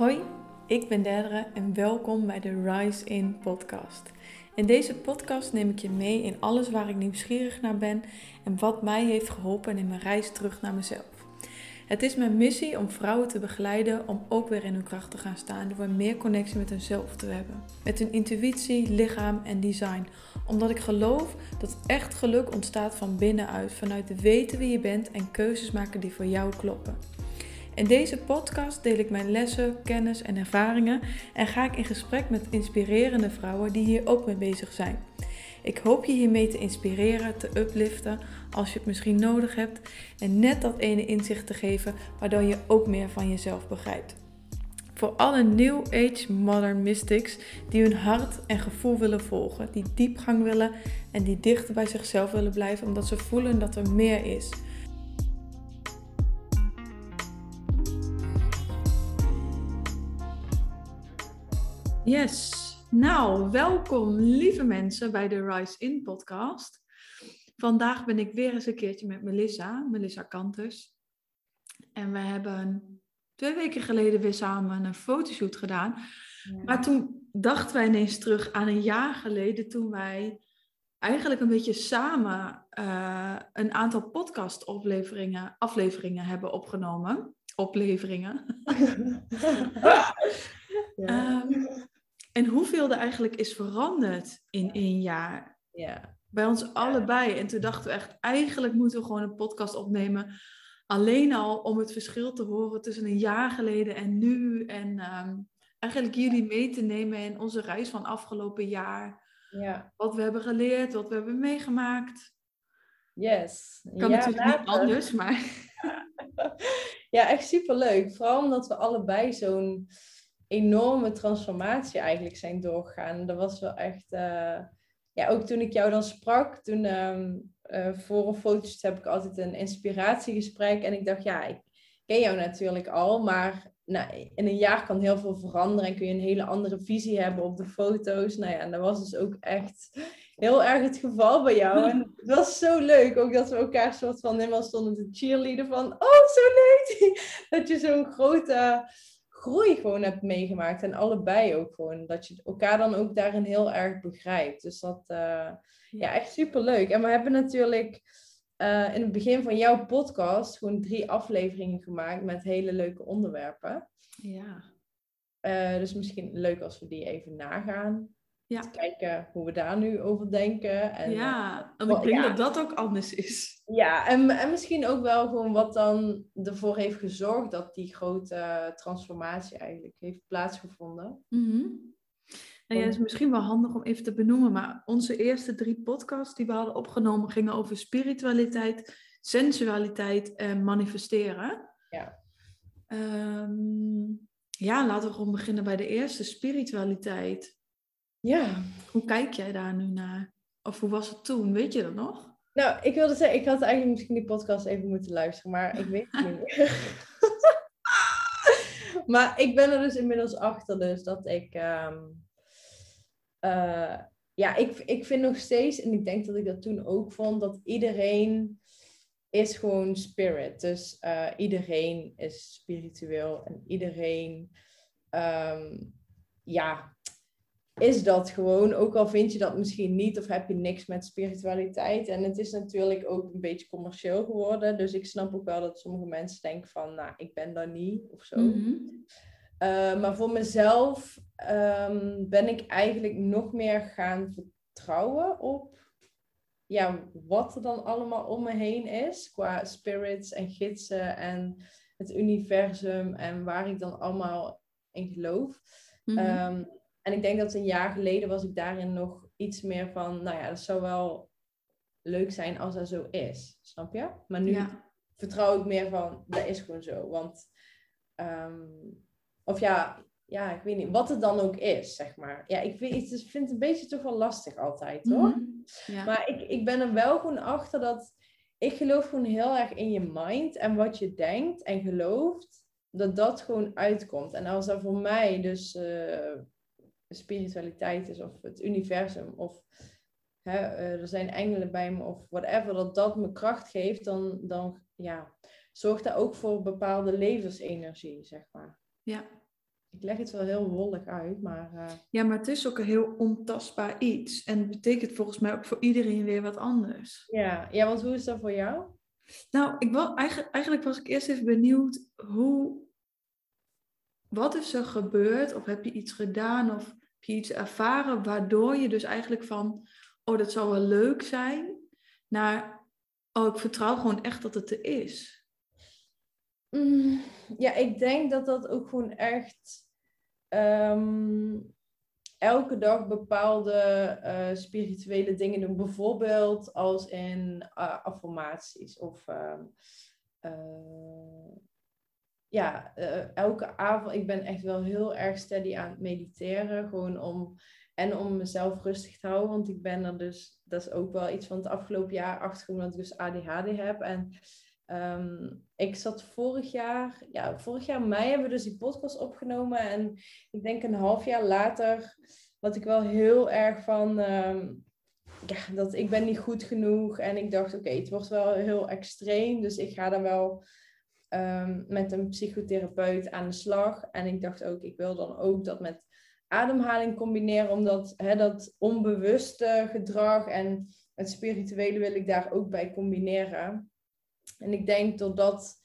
Hoi, ik ben Derdere en welkom bij de Rise In podcast. In deze podcast neem ik je mee in alles waar ik nieuwsgierig naar ben en wat mij heeft geholpen in mijn reis terug naar mezelf. Het is mijn missie om vrouwen te begeleiden om ook weer in hun kracht te gaan staan door meer connectie met hunzelf te hebben. Met hun intuïtie, lichaam en design. Omdat ik geloof dat echt geluk ontstaat van binnenuit, vanuit weten wie je bent en keuzes maken die voor jou kloppen. In deze podcast deel ik mijn lessen, kennis en ervaringen en ga ik in gesprek met inspirerende vrouwen die hier ook mee bezig zijn. Ik hoop je hiermee te inspireren, te upliften als je het misschien nodig hebt en net dat ene inzicht te geven waardoor je ook meer van jezelf begrijpt. Voor alle New Age Modern Mystics die hun hart en gevoel willen volgen, die diepgang willen en die dichter bij zichzelf willen blijven omdat ze voelen dat er meer is. Yes, nou welkom lieve mensen bij de Rise In podcast. Vandaag ben ik weer eens een keertje met Melissa, Melissa Kantus. En we hebben twee weken geleden weer samen een fotoshoot gedaan. Maar toen dachten wij ineens terug aan een jaar geleden toen wij eigenlijk een beetje samen uh, een aantal podcast afleveringen hebben opgenomen. Opleveringen. ja. um, en hoeveel er eigenlijk is veranderd in één jaar. Ja. Bij ons allebei. En toen dachten we echt, eigenlijk moeten we gewoon een podcast opnemen. Alleen al om het verschil te horen tussen een jaar geleden en nu. En um, eigenlijk jullie mee te nemen in onze reis van afgelopen jaar. Ja. Wat we hebben geleerd, wat we hebben meegemaakt. Yes. Kan ja, natuurlijk later. niet anders, maar... Ja, echt superleuk. Vooral omdat we allebei zo'n enorme transformatie eigenlijk zijn doorgegaan. Dat was wel echt... Uh, ja, ook toen ik jou dan sprak, toen um, uh, voor een fotoshoot heb ik altijd een inspiratiegesprek. En ik dacht, ja, ik ken jou natuurlijk al, maar nou, in een jaar kan heel veel veranderen en kun je een hele andere visie hebben op de foto's. Nou ja, en dat was dus ook echt heel erg het geval bij jou. En het was zo leuk, ook dat we elkaar soort van helemaal stonden te cheerleaden van, oh, zo leuk! Dat je zo'n grote groei gewoon hebt meegemaakt. En allebei ook gewoon. Dat je elkaar dan ook daarin heel erg begrijpt. Dus dat, uh, ja, echt super leuk. En we hebben natuurlijk uh, in het begin van jouw podcast gewoon drie afleveringen gemaakt met hele leuke onderwerpen. Ja. Uh, dus misschien leuk als we die even nagaan. Ja. Te kijken hoe we daar nu over denken. En, ja, en ik denk ja. dat dat ook anders is. Ja, en, en misschien ook wel gewoon wat dan ervoor heeft gezorgd dat die grote transformatie eigenlijk heeft plaatsgevonden. Mm -hmm. Nou ja, het is misschien wel handig om even te benoemen, maar onze eerste drie podcasts die we hadden opgenomen gingen over spiritualiteit, sensualiteit en manifesteren. Ja. Um, ja, laten we gewoon beginnen bij de eerste, spiritualiteit. Ja. Hoe kijk jij daar nu naar? Of hoe was het toen? Weet je dat nog? Nou, ik wilde zeggen, ik had eigenlijk misschien die podcast even moeten luisteren, maar ik weet het niet meer. maar ik ben er dus inmiddels achter, dus dat ik. Um, uh, ja, ik, ik vind nog steeds, en ik denk dat ik dat toen ook vond, dat iedereen is gewoon spirit. Dus uh, iedereen is spiritueel en iedereen, um, ja, is dat gewoon. Ook al vind je dat misschien niet of heb je niks met spiritualiteit. En het is natuurlijk ook een beetje commercieel geworden. Dus ik snap ook wel dat sommige mensen denken van, nou, ik ben daar niet of zo. Mm -hmm. uh, maar voor mezelf um, ben ik eigenlijk nog meer gaan vertrouwen op ja, wat er dan allemaal om me heen is. Qua spirits en gidsen en het universum en waar ik dan allemaal in geloof. Mm -hmm. um, en ik denk dat een jaar geleden was ik daarin nog iets meer van, nou ja, dat zou wel leuk zijn als dat zo is. Snap je? Maar nu Ja. vertrouw ik meer van, dat is gewoon zo. Want, um, of ja, ja, ik weet niet, wat het dan ook is, zeg maar. Ja, ik weet, ik vind het een beetje toch wel lastig altijd, hoor. Mhm. Ja. Maar ik, ik ben er wel gewoon achter dat, ik geloof gewoon heel erg in je mind en wat je denkt en gelooft, dat dat gewoon uitkomt. En als dat voor mij dus... Uh, spiritualiteit is of het universum of hè, er zijn engelen bij me of whatever, dat dat me kracht geeft, dan, dan ja, zorgt dat ook voor bepaalde levensenergie, zeg maar. Ja. ik leg het wel heel wollig uit, maar... Uh... Ja, maar het is ook een heel ontastbaar iets. En het betekent volgens mij ook voor iedereen weer wat anders. Ja, ja want hoe is dat voor jou? Nou, ik wel, eigenlijk, eigenlijk was ik eerst even benieuwd hoe... Wat is er gebeurd? Of heb je iets gedaan? Of je iets ervaren waardoor je dus eigenlijk van... Oh, dat zou wel leuk zijn. Naar, oh, ik vertrouw gewoon echt dat het er is. Mm, ja, ik denk dat dat ook gewoon echt ehm, elke dag bepaalde uh, spirituele dingen doen. Bijvoorbeeld als in uh, affirmaties of uh, ja, elke avond. Ik ben echt wel heel erg steady aan het mediteren. Gewoon om en om mezelf rustig te houden. Want ik ben er dus, dat is ook wel iets van het afgelopen jaar achtergekomen dat ik dus ADHD heb. En Ehm, ik zat vorig jaar, ja, vorig jaar mei hebben we dus die podcast opgenomen. En ik denk een half jaar later had ik wel heel erg van, ehm, ja, dat ik ben niet goed genoeg. En ik dacht, oké, het wordt wel heel extreem. Dus ik ga dan wel um, met een psychotherapeut aan de slag. En ik dacht ook, ik wil dan ook dat met ademhaling combineren. Omdat hè, dat onbewuste gedrag en het spirituele wil ik daar ook bij combineren. En ik denk door dat,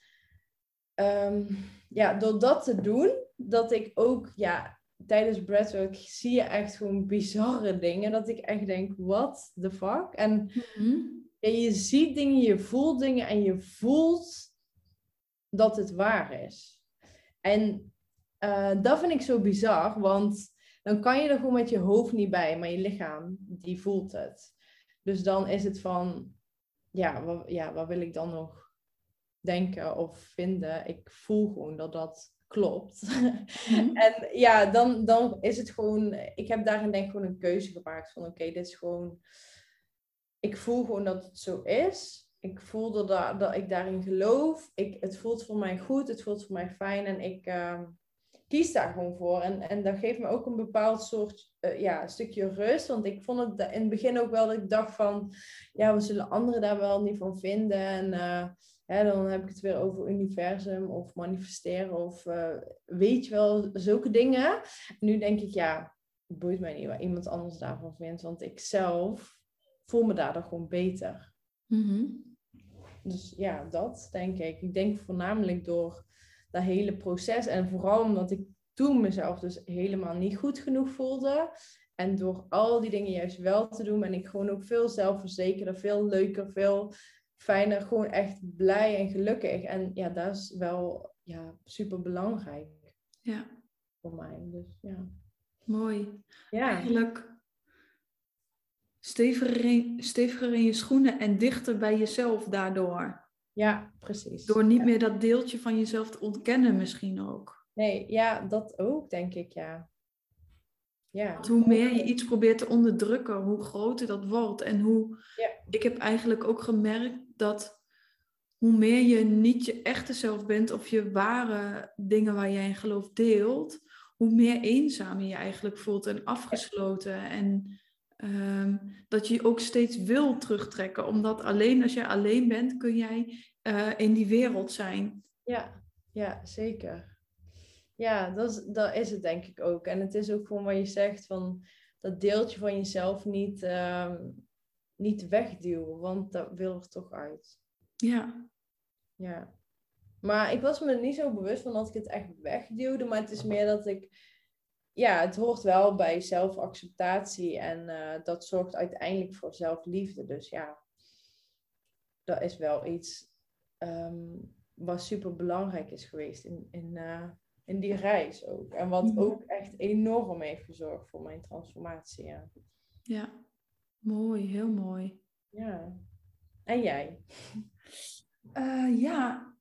ehm, ja, door dat te doen, dat ik ook, ja, tijdens breathwork zie je echt gewoon bizarre dingen. Dat ik echt denk, what the fuck? En mhm. je ziet dingen, je voelt dingen en je voelt dat het waar is. En uh, dat vind ik zo bizar, want dan kan je er gewoon met je hoofd niet bij, maar je lichaam, die voelt het. Dus dan is het van, ja, wat, ja, wat wil ik dan nog denken of vinden. Ik voel gewoon dat dat klopt. Mhm. en ja, dan, dan is het gewoon, ik heb daarin denk ik gewoon een keuze gemaakt van oké, dit is gewoon, ik voel gewoon dat het zo is. Ik voel dat, dat ik daarin geloof. Ik, het voelt voor mij goed, het voelt voor mij fijn en ik uh, kies daar gewoon voor. En, en dat geeft me ook een bepaald soort uh, ja, stukje rust. Want ik vond het in het begin ook wel dat ik dacht van, ja, we zullen anderen daar wel niet van vinden. En uh, Hè, dan heb ik het weer over universum of manifesteren of uh, weet je wel, zulke dingen. nu denk ik, ja, het boeit mij niet wat iemand anders daarvan vindt, want ik zelf voel me daardoor gewoon beter. Mhm. Dus ja, dat denk ik. Ik denk voornamelijk door dat hele proces en vooral omdat ik toen mezelf dus helemaal niet goed genoeg voelde. En door al die dingen juist wel te doen, ben ik gewoon ook veel zelfverzekerder, veel leuker, veel fijner, gewoon echt blij en gelukkig. En ja, dat is wel ja, super belangrijk. Ja. Voor mij. Dus ja. Mooi. Ja. Eigenlijk steviger in, steviger in je schoenen en dichter bij jezelf daardoor. Ja, precies. Door niet meer dat deeltje van jezelf te ontkennen misschien ook. Nee, ja, dat ook denk ik, ja. Ja. hoe meer je iets probeert te onderdrukken, hoe groter dat wordt. En hoe. Ja. Ik heb eigenlijk ook gemerkt dat hoe meer je niet je echte zelf bent of je ware dingen waar jij in gelooft deelt, hoe meer eenzaam je je eigenlijk voelt en afgesloten. En ehm, dat je je ook steeds wil terugtrekken. Omdat alleen als jij alleen bent, kun jij uh, in die wereld zijn. Ja, ja zeker. Ja, dat is, dat is het denk ik ook. En het is ook gewoon wat je zegt van dat deeltje van jezelf niet, uh, niet wegduwen, want dat wil er toch uit. Ja. Ja. Maar ik was me niet zo bewust van dat ik het echt wegduwde, maar het is meer dat ik, ja, het hoort wel bij zelfacceptatie en uh, dat zorgt uiteindelijk voor zelfliefde. Dus ja, dat is wel iets um, wat super belangrijk is geweest in, in, uh, in die reis ook. En wat mhm. ook echt enorm heeft gezorgd voor mijn transformatie. Ja, ja. mooi, heel mooi. Ja. En jij? Uh, ja,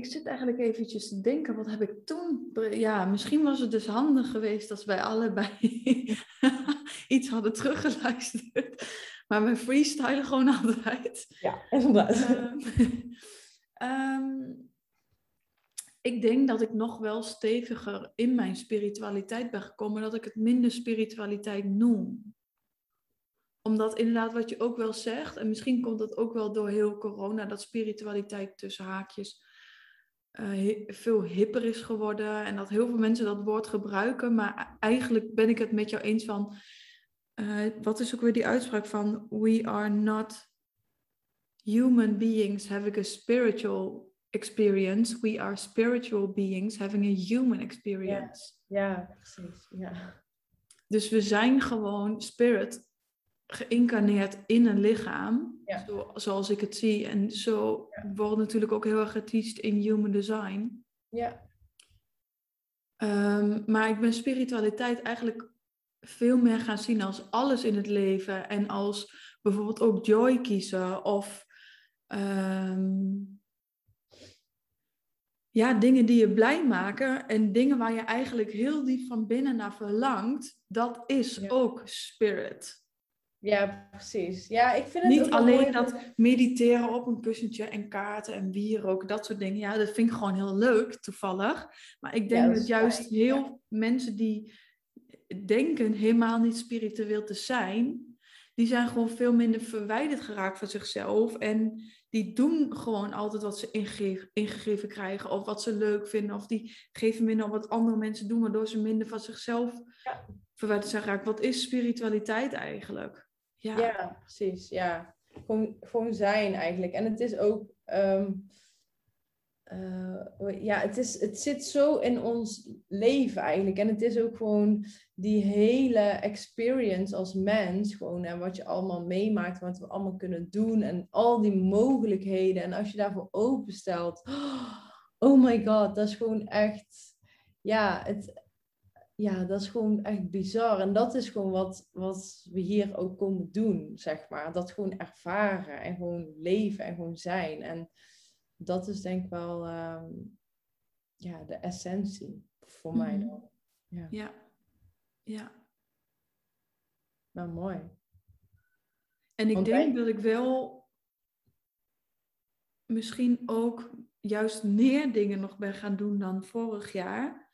ik zit eigenlijk eventjes te denken, wat heb ik toen... Ja, misschien was het dus handig geweest als wij allebei iets hadden teruggeluisterd. Maar we freestylen gewoon altijd. Ja, inderdaad. Um, ik denk dat ik nog wel steviger in mijn spiritualiteit ben gekomen, dat ik het minder spiritualiteit noem. Omdat inderdaad wat je ook wel zegt, en misschien komt dat ook wel door heel corona, dat spiritualiteit tussen haakjes uh, veel hipper is geworden en dat heel veel mensen dat woord gebruiken. Maar eigenlijk ben ik het met jou eens van, uh, wat is ook weer die uitspraak van, we are not human beings having a spiritual experience. We are spiritual beings having a human experience. Ja, ja precies. Ja. Dus we zijn gewoon spirit geïncarneerd in een lichaam, zo, zoals ik het zie. En zo wordt natuurlijk ook heel erg geteacht in human design. Ja. Um, maar ik ben spiritualiteit eigenlijk veel meer gaan zien als alles in het leven. En als bijvoorbeeld ook joy kiezen of um, ja, dingen die je blij maken en dingen waar je eigenlijk heel diep van binnen naar verlangt, dat is ook spirit. Ja, precies. Ja, ik vind het Niet alleen dat mediteren op een kussentje en kaarten en wierook, dat soort dingen. Ja, dat vind ik gewoon heel leuk, toevallig. Maar ik denk dat, juist heel mensen die denken helemaal niet spiritueel te zijn, die zijn gewoon veel minder verwijderd geraakt van zichzelf. En die doen gewoon altijd wat ze ingegeven, ingegeven krijgen. Of wat ze leuk vinden. Of die geven minder op wat andere mensen doen. Waardoor ze minder van zichzelf ja. verwijderd zijn geraakt. Wat is spiritualiteit eigenlijk? Ja, precies. Ja. Gewoon, gewoon zijn eigenlijk. En het is ook... Ehm, uh, ja, het, is, het zit zo in ons leven eigenlijk. En het is ook gewoon die hele experience als mens. Gewoon, en wat je allemaal meemaakt, wat we allemaal kunnen doen. En al die mogelijkheden. En als je daarvoor openstelt. Oh my god, dat is gewoon echt. Ja, het, ja, dat is gewoon echt bizar. En dat is gewoon wat, wat we hier ook komen doen, zeg maar. Dat gewoon ervaren en gewoon leven en gewoon zijn. En dat is denk ik wel ehm, ja, de essentie voor mij mhm. dan. Ja. ja. ja. Nou, mooi. En ik denk dat ik wel misschien ook juist meer dingen nog ben gaan doen dan vorig jaar.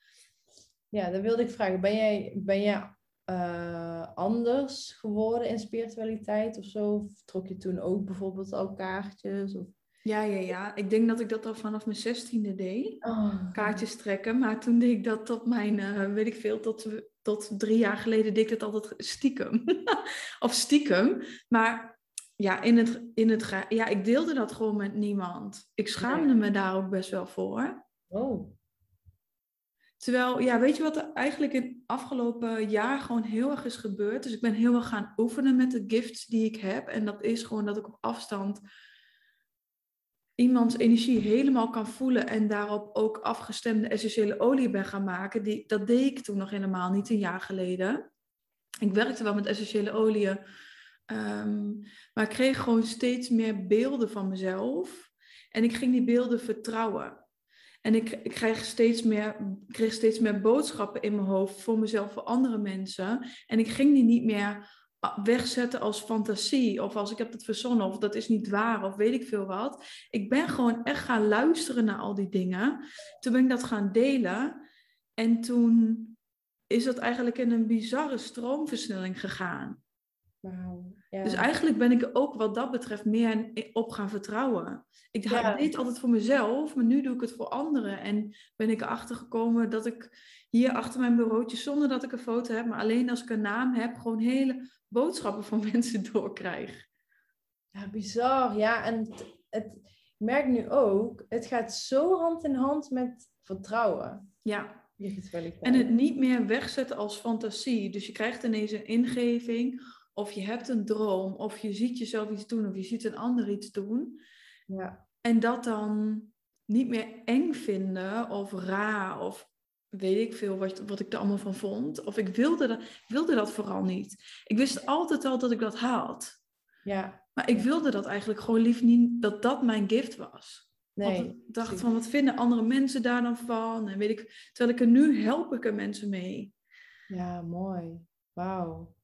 Ja, dan wilde ik vragen. Ben jij, ben jij uh, anders geworden in spiritualiteit of zo? Of trok je toen ook bijvoorbeeld al kaartjes? Of... Ja, ja, ja. Ik denk dat ik dat al vanaf mijn zestiende deed. Oh. Kaartjes trekken. Maar toen deed ik dat tot mijn, uh, weet ik veel, tot, tot drie jaar geleden deed ik dat altijd stiekem. of stiekem. Maar ja, in het, in het, ja, ik deelde dat gewoon met niemand. Ik schaamde me daar ook best wel voor. Oh. Terwijl, ja, weet je wat er eigenlijk in het afgelopen jaar gewoon heel erg is gebeurd? Dus ik ben heel erg gaan oefenen met de gifts die ik heb. En dat is gewoon dat ik op afstand iemands energie helemaal kan voelen en daarop ook afgestemde essentiële olie ben gaan maken. Die, dat deed ik toen nog helemaal niet, een jaar geleden. Ik werkte wel met essentiële oliën, ehm, maar ik kreeg gewoon steeds meer beelden van mezelf. En ik ging die beelden vertrouwen. En ik, ik kreeg, steeds meer, kreeg steeds meer boodschappen in mijn hoofd voor mezelf, voor andere mensen. En ik ging die niet meer wegzetten als fantasie of als ik heb het verzonnen of dat is niet waar of weet ik veel wat. Ik ben gewoon echt gaan luisteren naar al die dingen. Toen ben ik dat gaan delen en toen is dat eigenlijk in een bizarre stroomversnelling gegaan. Wow, ja. Dus eigenlijk ben ik ook wat dat betreft meer op gaan vertrouwen. Ik ja. deed altijd voor mezelf, maar nu doe ik het voor anderen. En ben ik erachter gekomen dat ik hier achter mijn bureautje, zonder dat ik een foto heb, maar alleen als ik een naam heb, gewoon hele boodschappen van mensen doorkrijg. Ja, bizar. Ja, en het, het, ik merk nu ook, het gaat zo hand in hand met vertrouwen. Ja. En het niet meer wegzetten als fantasie. Dus je krijgt ineens een ingeving, of je hebt een droom, of je ziet jezelf iets doen, of je ziet een ander iets doen. Ja. En dat dan niet meer eng vinden of raar of weet ik veel wat, wat ik er allemaal van vond. Of ik wilde dat, wilde dat vooral niet. Ik wist altijd al dat ik dat had. Ja. Maar ik wilde dat eigenlijk gewoon lief niet, dat dat mijn gift was. Nee. Want ik dacht van, wat vinden andere mensen daar dan van? En weet ik, terwijl ik er nu help ik er mensen mee. Ja, mooi. Wauw.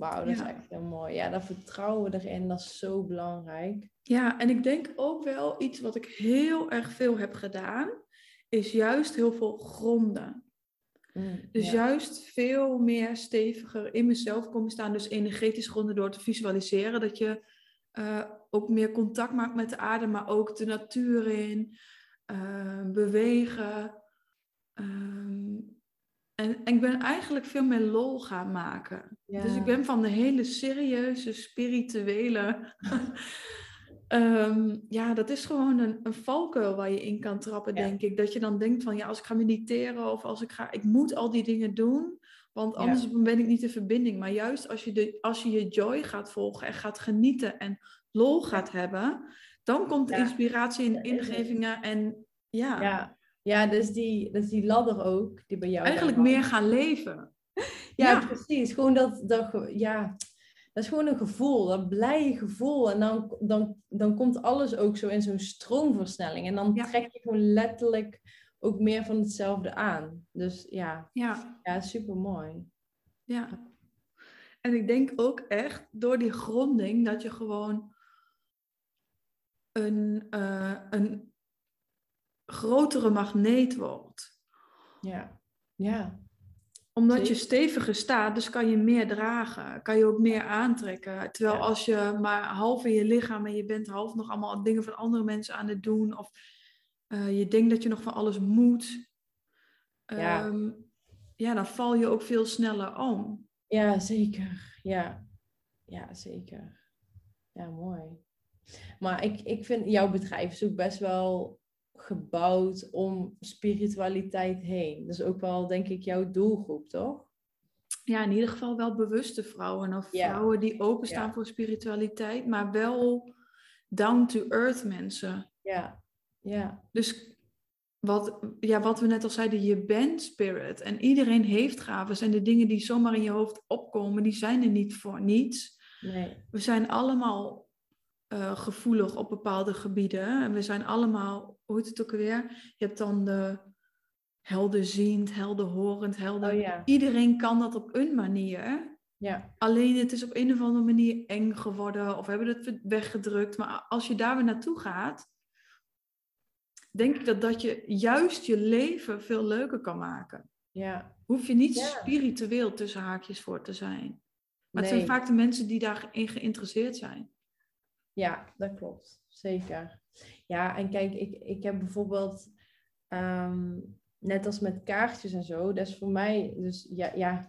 Wauw, dat is echt heel mooi. Ja, dat vertrouwen erin, dat is zo belangrijk. Ja, en ik denk ook wel iets wat ik heel erg veel heb gedaan is juist heel veel gronden. Mm, dus juist veel meer steviger in mezelf komen staan. Dus energetisch gronden door te visualiseren. Dat je uh, ook meer contact maakt met de aarde, maar ook de natuur in. eh, bewegen. Ehm, en, en, ik ben eigenlijk veel meer lol gaan maken. Dus ik ben van de hele serieuze, spirituele. Ehm, ja, dat is gewoon een, een valkuil waar je in kan trappen, denk ik. Dat je dan denkt van ja, als ik ga mediteren of als ik ga, ik moet al die dingen doen. Want anders ben ik niet de verbinding. Maar juist als je, de, als je je joy gaat volgen en gaat genieten en lol gaat hebben, dan komt de inspiratie in ingevingen en ja. Ja, dus, die, dus die ladder ook, die bij jou. Eigenlijk meer gaan leven. ja, precies. Gewoon dat, dat, ja, dat is gewoon een gevoel, dat blije gevoel. En dan, dan, dan komt alles ook zo in zo'n stroomversnelling. En dan trek je gewoon letterlijk ook meer van hetzelfde aan. Dus ja, ja. ja super mooi. Ja. En ik denk ook echt door die gronding dat je gewoon een, uh, een grotere magneet wordt. Ja, ja. Omdat je steviger staat, dus kan je meer dragen, kan je ook meer aantrekken. Terwijl als je maar half in je lichaam en je bent half nog allemaal dingen van andere mensen aan het doen, of uh, je denkt dat je nog van alles moet, ja. Um, ja, dan val je ook veel sneller om. Ja, zeker. Ja, ja zeker. Ja, mooi. Maar ik, ik vind jouw bedrijf is ook best wel gebouwd om spiritualiteit heen. Dat is ook wel, denk ik, jouw doelgroep, toch? Ja, in ieder geval wel bewuste vrouwen. Of vrouwen die openstaan voor spiritualiteit, maar wel down-to-earth mensen. Ja, ja. Dus wat, ja, wat we net al zeiden, je bent spirit. En iedereen heeft gaven. En de dingen die zomaar in je hoofd opkomen, die zijn er niet voor niets. Nee. We zijn allemaal uh, gevoelig op bepaalde gebieden. En we zijn allemaal, hoe heet het ook alweer? Je hebt dan de helderziend, helderhorend, helder. Oh, ja. Iedereen kan dat op een manier. Ja. Alleen het is op een of andere manier eng geworden of hebben het weggedrukt. Maar als je daar weer naartoe gaat, denk ik dat dat je juist je leven veel leuker kan maken. Ja. Hoef je niet spiritueel tussen haakjes voor te zijn. Maar het zijn vaak de mensen die daarin geïnteresseerd zijn. Ja, dat klopt. Zeker. Ja, en kijk, ik, ik heb bijvoorbeeld, ehm, net als met kaartjes en zo, dat is voor mij, dus ja, ja,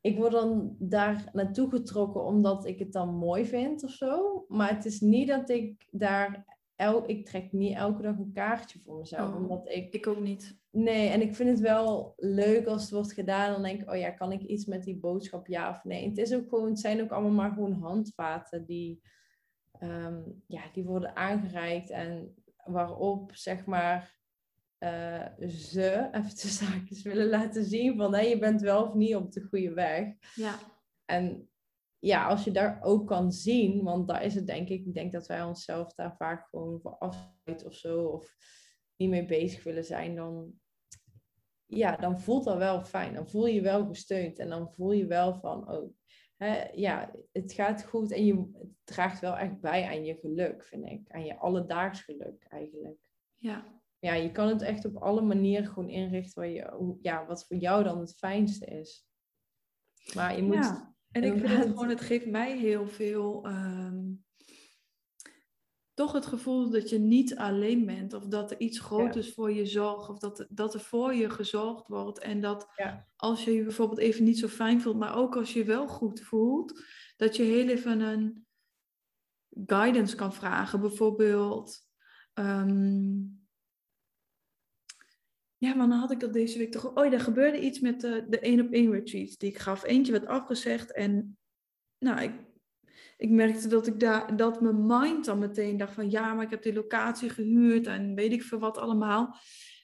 ik word dan daar naartoe getrokken omdat ik het dan mooi vind of zo. Maar het is niet dat ik daar el, ik trek niet elke dag een kaartje voor mezelf. Oh, omdat ik, ik ook niet. Nee, en ik vind het wel leuk als het wordt gedaan. Dan denk ik, oh ja, kan ik iets met die boodschap, ja of nee. het, is ook gewoon, het zijn ook allemaal maar gewoon handvaten die, um, ja, die worden aangereikt. En waarop, zeg maar, uh, ze, even de zaakjes willen laten zien van, hé, je bent wel of niet op de goede weg. Ja. En ja, als je daar ook kan zien, want daar is het denk ik, ik denk dat wij onszelf daar vaak gewoon voor afsluiten of zo, of niet mee bezig willen zijn, dan, ja, dan voelt dat wel fijn. Dan voel je je wel gesteund en dan voel je wel van, oh, hè, ja, het gaat goed en je het draagt wel echt bij aan je geluk, vind ik. Aan je alledaags geluk eigenlijk. Ja. Ja, je kan het echt op alle manieren gewoon inrichten waar je, ja, wat voor jou dan het fijnste is. Maar je moet... Ja en ik vind het gewoon, het geeft mij heel veel, ehm, toch het gevoel dat je niet alleen bent. Of dat er iets groters voor je zorgt. Of dat, dat er voor je gezorgd wordt. En dat als je je bijvoorbeeld even niet zo fijn voelt, maar ook als je wel goed voelt, dat je heel even een guidance kan vragen. Bijvoorbeeld, ehm, ja, maar dan had ik dat deze week toch... Oh ja, er gebeurde iets met de, de één op één retreats die ik gaf. Eentje werd afgezegd en nou, ik, ik merkte dat, ik daar, dat mijn mind dan meteen dacht van... Ja, maar ik heb die locatie gehuurd en weet ik veel wat allemaal.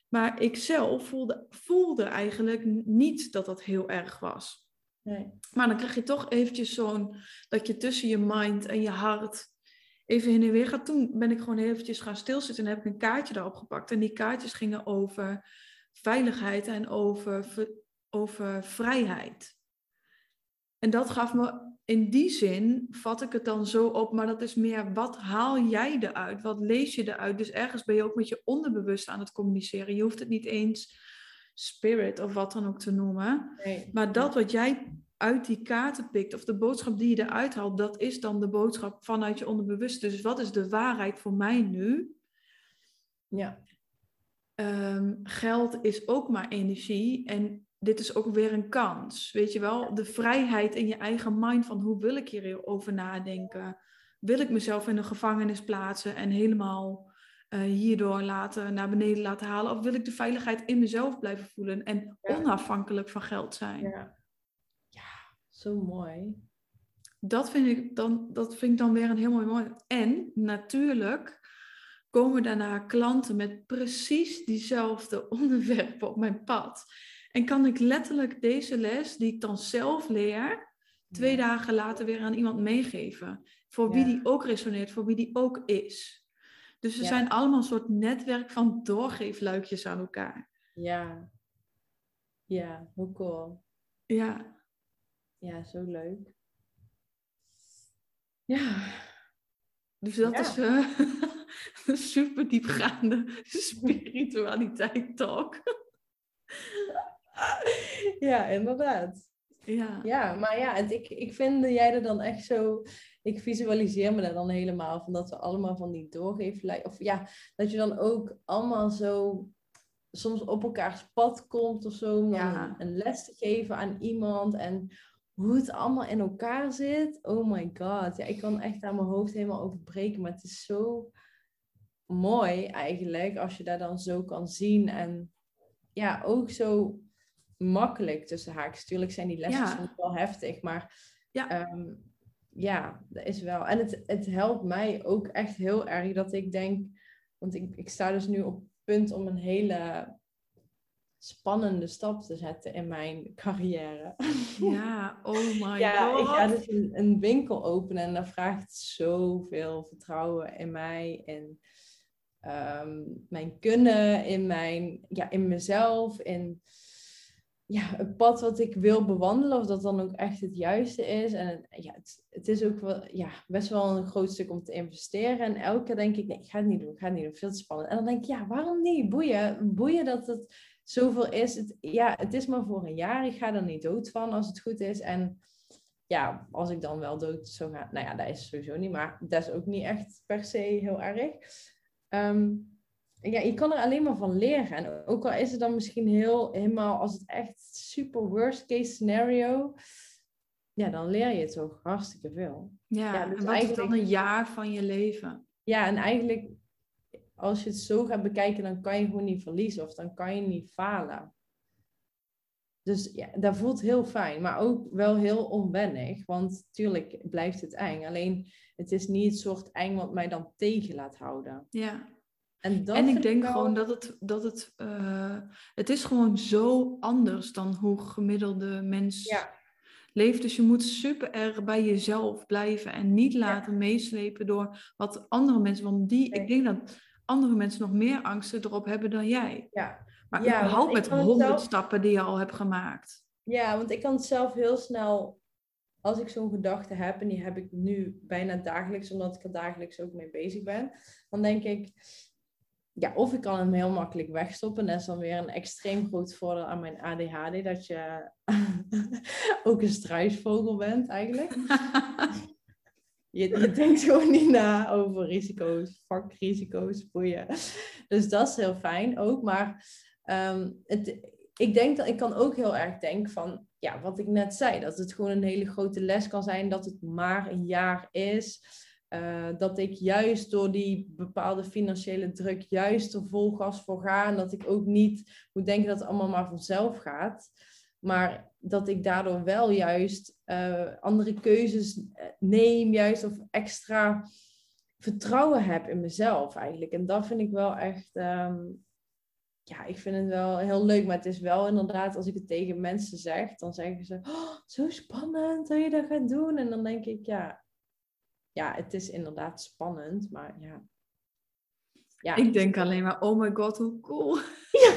Maar ik zelf voelde, voelde eigenlijk niet dat dat heel erg was. Nee. Maar dan krijg je toch eventjes zo'n... Dat je tussen je mind en je hart even heen en weer gaat. Toen ben ik gewoon eventjes gaan stilzitten en heb ik een kaartje daarop gepakt. En die kaartjes gingen over veiligheid en over, over vrijheid. En dat gaf me, in die zin vat ik het dan zo op, maar dat is meer, wat haal jij eruit? Wat lees je eruit? Dus ergens ben je ook met je onderbewust aan het communiceren. Je hoeft het niet eens spirit of wat dan ook te noemen. Nee. Maar dat wat jij uit die kaarten pikt, of de boodschap die je eruit haalt, dat is dan de boodschap vanuit je onderbewust. Dus wat is de waarheid voor mij nu? Ja. Ehm, geld is ook maar energie en dit is ook weer een kans. Weet je wel, de vrijheid in je eigen mind van hoe wil ik hierover nadenken? Wil ik mezelf in een gevangenis plaatsen en helemaal uh, hierdoor laten, naar beneden laten halen? Of wil ik de veiligheid in mezelf blijven voelen en onafhankelijk van geld zijn? Ja. ja, zo mooi. Dat vind, ik dan, dat vind ik dan weer een heel mooi mooi. En natuurlijk komen daarna klanten met precies diezelfde onderwerpen op mijn pad. En kan ik letterlijk deze les, die ik dan zelf leer, twee dagen later weer aan iemand meegeven. Voor wie die ook resoneert, voor wie die ook is. Dus er zijn allemaal een soort netwerk van doorgeefluikjes aan elkaar. Ja. Ja, hoe cool. Ja. Ja, zo leuk. Ja. Dus dat is uh, een super diepgaande spiritualiteit talk. ja, inderdaad. Ja. ja, maar ja, ik, ik vind dat jij er dan echt zo... Ik visualiseer me dat dan helemaal, van dat we allemaal van die doorgeven... Of ja, dat je dan ook allemaal zo soms op elkaars pad komt of zo... Om dan een les te geven aan iemand en hoe het allemaal in elkaar zit. Oh my god. Ja, ik kan echt aan mijn hoofd helemaal overbreken. Maar het is zo mooi eigenlijk als je daar dan zo kan zien. En ja, ook zo makkelijk tussen haakjes. Tuurlijk zijn die lessen soms wel heftig. Maar ja, ehm, ja dat is wel. En het, het helpt mij ook echt heel erg dat ik denk... Want ik, ik sta dus nu op het punt om een hele spannende stap te zetten in mijn carrière. Ja, oh my ja, god. ik ga dus een, een, winkel openen en dat vraagt zoveel vertrouwen in mij en ehm, mijn kunnen, in, mijn, ja, in mezelf, in ja, het pad wat ik wil bewandelen, of dat dan ook echt het juiste is. En ja, het, het is ook wel, ja, best wel een groot stuk om te investeren. En elke keer denk ik, nee, ik ga het niet doen, ik ga het niet doen, veel te spannend. En dan denk ik, ja, waarom niet? Boeien, boeien dat het zoveel is. Het, ja, het is maar voor een jaar. Ik ga er niet dood van als het goed is. En ja, als ik dan wel dood zou gaan, nou ja, dat is sowieso niet, maar dat is ook niet echt per se heel erg. Ehm, ja, je kan er alleen maar van leren. En ook al is het dan misschien heel, helemaal, als het echt super worst case scenario, ja, dan leer je toch hartstikke veel. Ja, ja dus en wat is dan een jaar van je leven? Ja, en eigenlijk als je het zo gaat bekijken, dan kan je gewoon niet verliezen of dan kan je niet falen. Dus ja, dat voelt heel fijn, maar ook wel heel onwennig. Want tuurlijk blijft het eng. Alleen het is niet het soort eng wat mij dan tegen laat houden. Ja. En, dat en ik denk gewoon dat het, dat het, uh, het is gewoon zo anders dan hoe gemiddelde mens ja. leeft. Dus je moet super erg bij jezelf blijven en niet laten meeslepen door wat andere mensen. Want die, ik denk dat andere mensen nog meer angsten erop hebben dan jij. Ja. Maar ja, überhaupt met honderd stappen die je al hebt gemaakt. Ja, want ik kan het zelf heel snel, als ik zo'n gedachte heb, en die heb ik nu bijna dagelijks, omdat ik er dagelijks ook mee bezig ben, dan denk ik, ja, of ik kan hem heel makkelijk wegstoppen. Dat is dan weer een extreem groot voordeel aan mijn ADHD, dat je ook een struisvogel bent eigenlijk. Je, je denkt gewoon niet na over risico's, vakrisico's, boeien. Dus dat is heel fijn ook. Maar um, het, ik denk dat ik kan ook heel erg denken van, ja, wat ik net zei, dat het gewoon een hele grote les kan zijn, dat het maar een jaar is. Uh, dat ik juist door die bepaalde financiële druk juist er vol gas voor ga. En dat ik ook niet moet denken dat het allemaal maar vanzelf gaat. Maar dat ik daardoor wel juist uh, andere keuzes eh, neem, juist of extra vertrouwen heb in mezelf eigenlijk. En dat vind ik wel echt, um, ja, ik vind het wel heel leuk. Maar het is wel inderdaad, als ik het tegen mensen zeg, dan zeggen ze, oh, zo spannend dat je dat gaat doen. En dan denk ik, ja, ja, het is inderdaad spannend, maar ja. ja ik denk alleen maar, oh my god, hoe cool. Ja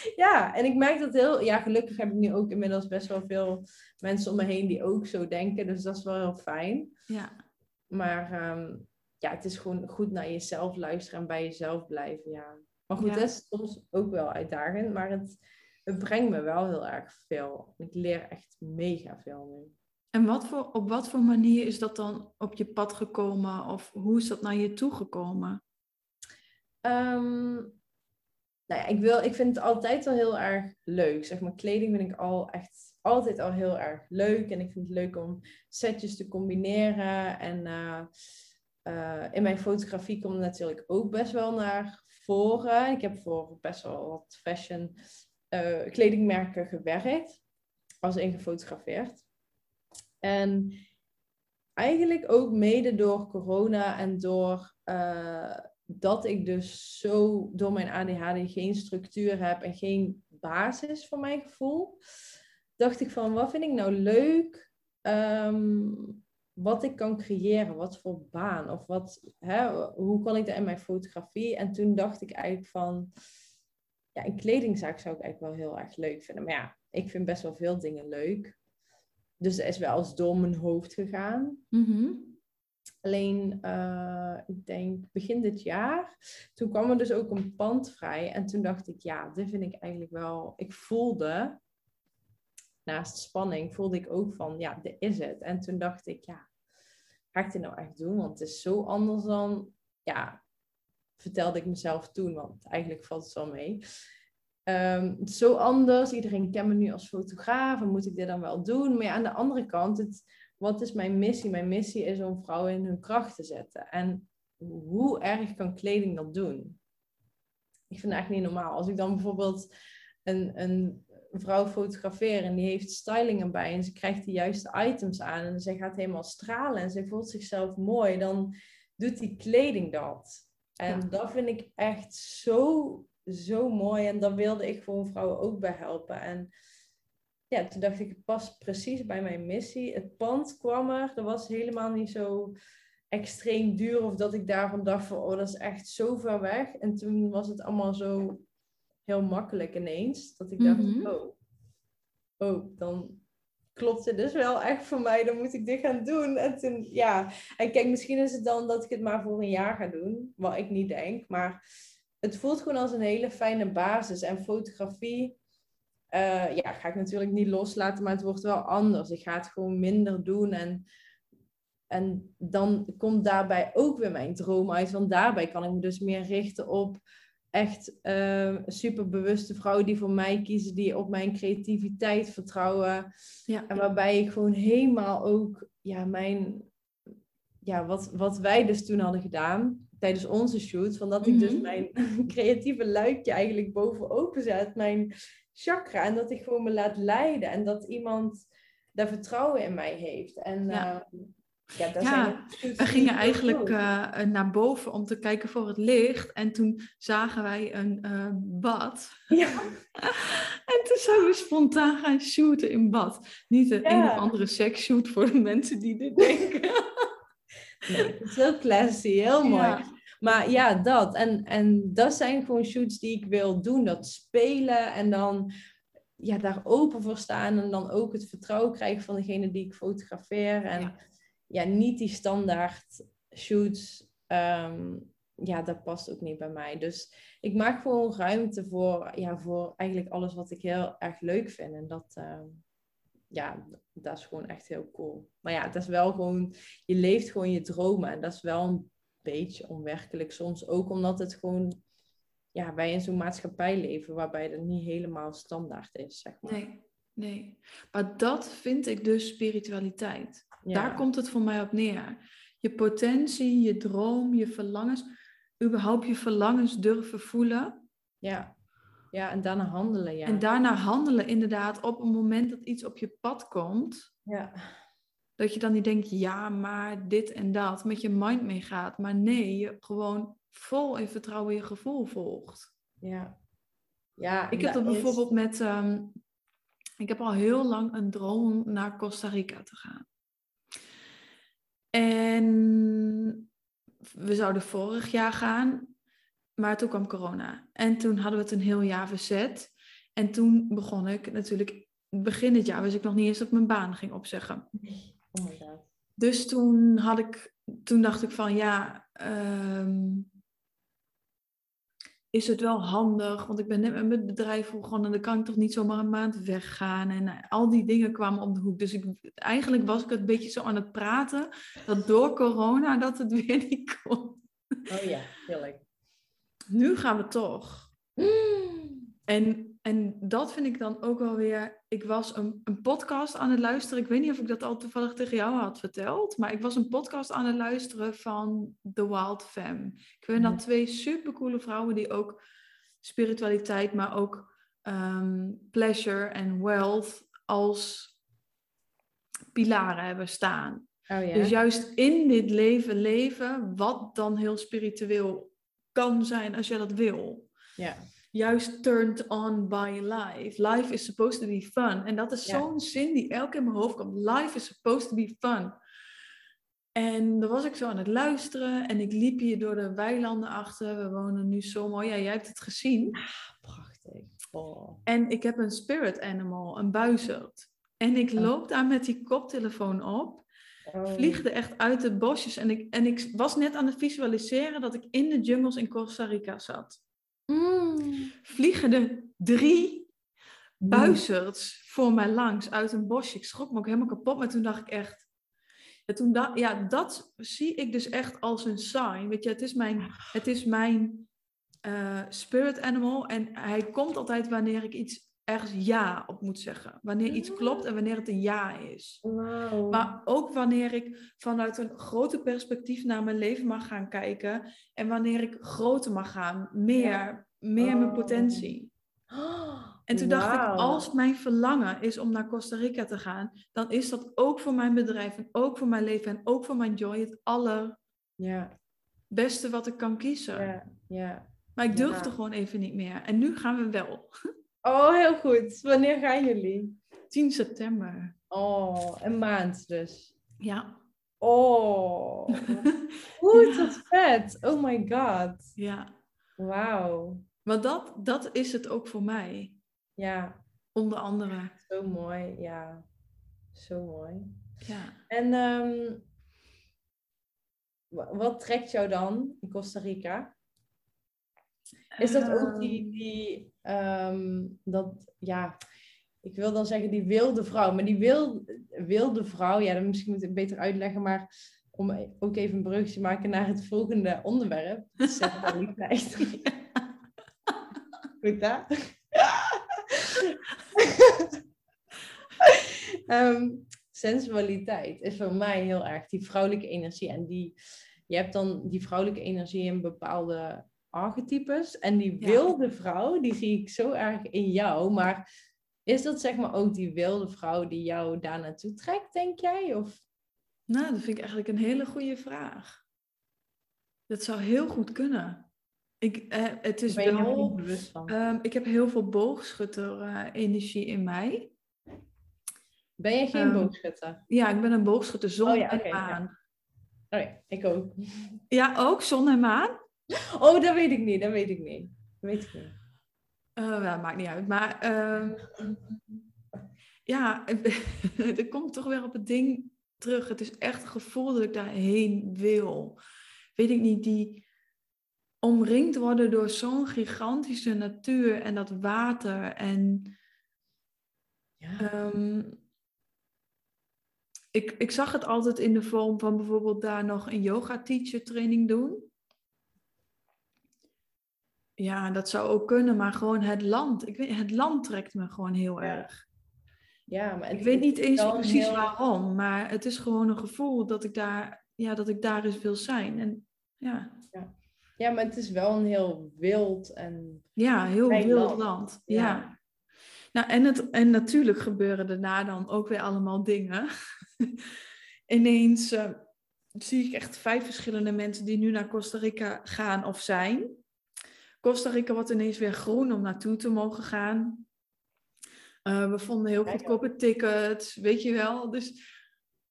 ja, en ik merk dat heel... Ja, gelukkig heb ik nu ook inmiddels best wel veel mensen om me heen die ook zo denken. Dus dat is wel heel fijn. Ja. Maar ehm, ja, het is gewoon goed naar jezelf luisteren en bij jezelf blijven, ja. Maar goed, dat is soms ook wel uitdagend. Maar het, het brengt me wel heel erg veel. Ik leer echt mega veel nu. En wat voor, op wat voor manier is dat dan op je pad gekomen? Of hoe is dat naar je toe gekomen? Ehm, nou ja, ik, wil, ik vind het altijd al heel erg leuk. Zeg maar, kleding vind ik al echt altijd al heel erg leuk. En ik vind het leuk om setjes te combineren. En uh, uh, in mijn fotografie komt natuurlijk ook best wel naar voren. Ik heb voor best wel wat fashion uh, kledingmerken gewerkt. Als ingefotografeerd. En eigenlijk ook mede door corona en door uh, dat ik dus zo door mijn ADHD geen structuur heb en geen basis voor mijn gevoel, dacht ik van wat vind ik nou leuk, um, wat ik kan creëren, wat voor baan of wat, hè, hoe kan ik dat in mijn fotografie? En toen dacht ik eigenlijk van, ja, een kledingzaak zou ik eigenlijk wel heel erg leuk vinden. Maar ja, ik vind best wel veel dingen leuk. Dus dat is wel eens door mijn hoofd gegaan. Mm Alleen, uh, ik denk begin dit jaar, toen kwam er dus ook een pand vrij. En toen dacht ik, ja, dit vind ik eigenlijk wel... Ik voelde, naast spanning, voelde ik ook van, ja, dit is het. En toen dacht ik, ja, ga ik dit nou echt doen? Want het is zo anders dan, ja, vertelde ik mezelf toen. Want eigenlijk valt het wel mee. Um, het is zo anders. Iedereen kent me nu als fotograaf. En moet ik dit dan wel doen? Maar ja, aan de andere kant, het wat is mijn missie? Mijn missie is om vrouwen in hun kracht te zetten. En hoe erg kan kleding dat doen? Ik vind het eigenlijk niet normaal. Als ik dan bijvoorbeeld een, een vrouw fotografeer en die heeft styling erbij en ze krijgt de juiste items aan en ze gaat helemaal stralen en ze voelt zichzelf mooi, dan doet die kleding dat. En dat vind ik echt zo, zo mooi. En daar wilde ik gewoon vrouwen ook bij helpen. En ja, toen dacht ik, het past precies bij mijn missie. Het pand kwam er, dat was helemaal niet zo extreem duur of dat ik daarvan dacht van, oh, dat is echt zo ver weg. En toen was het allemaal zo heel makkelijk ineens, dat ik dacht, Mhm. oh, oh, dan klopt het dus wel echt voor mij, dan moet ik dit gaan doen. En toen, ja, en kijk, misschien is het dan dat ik het maar voor een jaar ga doen, wat ik niet denk, maar het voelt gewoon als een hele fijne basis. En fotografie, eh, ja, ga ik natuurlijk niet loslaten, maar het wordt wel anders. Ik ga het gewoon minder doen en, en dan komt daarbij ook weer mijn droom uit. Want daarbij kan ik me dus meer richten op echt uh, superbewuste vrouwen die voor mij kiezen, die op mijn creativiteit vertrouwen. Ja. En waarbij ik gewoon helemaal ook, ja, mijn, ja, wat, wat wij dus toen hadden gedaan tijdens onze shoot, van dat ik dus Mhm. mijn creatieve luikje eigenlijk boven open zet, mijn chakra, en dat ik gewoon me laat leiden en dat iemand daar vertrouwen in mij heeft. En Ja. ja, ja, dat Ja, zijn de shoots We gingen eigenlijk doe. eh, naar boven om te kijken voor het licht. En toen zagen wij een eh, bad. Ja. En toen zijn we spontaan gaan shooten in bad. Niet een, Ja. een of andere seksshoot voor de mensen die dit denken. Nee, is heel classy, heel mooi. Ja. Maar ja, dat. En, en dat zijn gewoon shoots die ik wil doen. Dat spelen en dan ja, daar open voor staan. En dan ook het vertrouwen krijgen van degene die ik fotografeer. En ja, Ja. niet die standaard shoots. ehm, ja, dat past ook niet bij mij. Dus ik maak gewoon ruimte voor, ja, voor eigenlijk alles wat ik heel erg leuk vind. En dat, ehm, ja, dat is gewoon echt heel cool. Maar ja, dat is wel gewoon, je leeft gewoon je dromen. En dat is wel een beetje onwerkelijk soms. Ook omdat het gewoon, ja, wij in zo'n maatschappij leven waarbij dat niet helemaal standaard is, zeg maar. Nee, nee. Maar dat vind ik dus spiritualiteit. Ja. Daar komt het voor mij op neer. Je potentie, je droom, je verlangens. Überhaupt je verlangens durven voelen. Ja. Ja, en daarna handelen, ja. En daarna handelen inderdaad op een moment dat iets op je pad komt. Ja, Dat je dan niet denkt, ja, maar dit en dat. Met je mind meegaat. Maar nee, je gewoon vol in vertrouwen je gevoel volgt. ja. Ja, Ik heb dat bijvoorbeeld met... ehm, ik heb al heel lang een droom om naar Costa Rica te gaan. En we zouden vorig jaar gaan, maar toen kwam corona. En toen hadden we het een heel jaar verzet. En toen begon ik natuurlijk, begin dit jaar wist ik nog niet eens dat ik mijn baan ging opzeggen. Oh. Dus toen had ik, toen dacht ik van ja, ehm, is het wel handig, want ik ben net met mijn bedrijf begonnen en dan kan ik toch niet zomaar een maand weggaan. En eh, al die dingen kwamen op de hoek. Dus ik, eigenlijk was ik een beetje zo aan het praten, dat door corona dat het weer niet kon. Oh ja, heerlijk. Nu gaan we toch. Mm. En, en dat vind ik dan ook wel weer. Ik was een, een podcast aan het luisteren. Ik weet niet of ik dat al toevallig tegen jou had verteld. Maar ik was een podcast aan het luisteren van The Wild Femme. Ik vind dat twee supercoole vrouwen die ook spiritualiteit, maar ook ehm, pleasure en wealth als pilaren hebben staan. Oh ja. Dus juist in dit leven leven, wat dan heel spiritueel kan zijn als je dat wil. ja. Juist turned on by life. Life is supposed to be fun. En dat is Ja. zo'n zin die elke keer in mijn hoofd komt. Life is supposed to be fun. En dan was ik zo aan het luisteren en ik liep hier door de weilanden achter. We wonen nu zo mooi. Ja, jij hebt het gezien. Prachtig. Oh. En ik heb een spirit animal, een buizerd. En ik loop daar met die koptelefoon op. Oh. vliegde echt uit de bosjes. En ik, en ik was net aan het visualiseren dat ik in de jungles in Costa Rica zat. Mm. Vliegen er drie buizerds voor mij langs uit een bosje. Ik schrok me ook helemaal kapot, maar toen dacht ik echt... Ja, toen da ja, dat zie ik dus echt als een sign. Weet je, het is mijn, het is mijn eh, spirit animal. En hij komt altijd wanneer ik iets ergens ja op moet zeggen. Wanneer iets klopt en wanneer het een ja is. Maar ook wanneer ik vanuit een groter perspectief naar mijn leven mag gaan kijken. En wanneer ik groter mag gaan, meer, meer mijn Oh. potentie. En toen dacht ik, als mijn verlangen is om naar Costa Rica te gaan, dan is dat ook voor mijn bedrijf en ook voor mijn leven en ook voor mijn joy het allerbeste wat ik kan kiezen. ja, ja. Maar ik durfde gewoon even niet meer. En nu gaan we wel. Oh, heel goed. Wanneer gaan jullie? 10 september. Oh, een maand dus. Ja. Oh, goed, Ja. wat vet. Oh my god. Ja. Wauw. Maar dat, dat is het ook voor mij. Ja, Onder andere. zo mooi. Ja, zo mooi. Ja. En ehm, wa- wat trekt jou dan in Costa Rica? Is dat ook die, Ehm, die ehm, dat, ja, ik wil dan zeggen die wilde vrouw, maar die wil, wilde vrouw, ja, dat misschien moet ik beter uitleggen, maar om e- ook even een brugje te maken naar het volgende onderwerp, seksualiteit. Goed, hè? Ehm, sensualiteit is voor mij heel erg die vrouwelijke energie. En die, je hebt dan die vrouwelijke energie in bepaalde archetypes. En die Ja. wilde vrouw, die zie ik zo erg in jou. Maar is dat zeg maar ook die wilde vrouw die jou daar naartoe trekt, denk jij? Of Nou, dat vind ik eigenlijk een hele goede vraag. Dat zou heel goed kunnen. Ik, eh, het is ben wel... bewust van? Ehm, ik heb heel veel boogschutter-energie in mij. ben je geen ehm, boogschutter? Ja, ik ben een boogschutter, zon Oh ja, en ja. maan. Oh ja, ik ook. Ja, ook zon en maan? Oh, dat weet ik niet, dat weet ik niet. Dat weet ik niet. Ja, maakt niet uit. Maar ehm, ja, er komt toch weer op het ding terug. Het is echt een gevoel dat ik daarheen wil. Weet ik niet, die omringd worden door zo'n gigantische natuur en dat water. En Ja. ehm, ik, ik zag het altijd in de vorm van bijvoorbeeld daar nog een yoga teacher training doen. Ja, dat zou ook kunnen, maar gewoon het land. Ik weet, het land trekt me gewoon heel Ja. erg. ja, maar Ik weet niet eens precies heel- waarom, maar het is gewoon een gevoel dat ik daar, ja, dat ik daar eens wil zijn. En ja, Ja, maar het is wel een heel wild en... ja heel wild land. land. Ja. Ja. Nou, en, het, en natuurlijk gebeuren daarna dan ook weer allemaal dingen. Ineens eh, zie ik echt vijf verschillende mensen die nu naar Costa Rica gaan of zijn. Costa Rica wordt ineens weer groen om naartoe te mogen gaan. Eh, we vonden heel goedkope tickets, weet je wel. Dus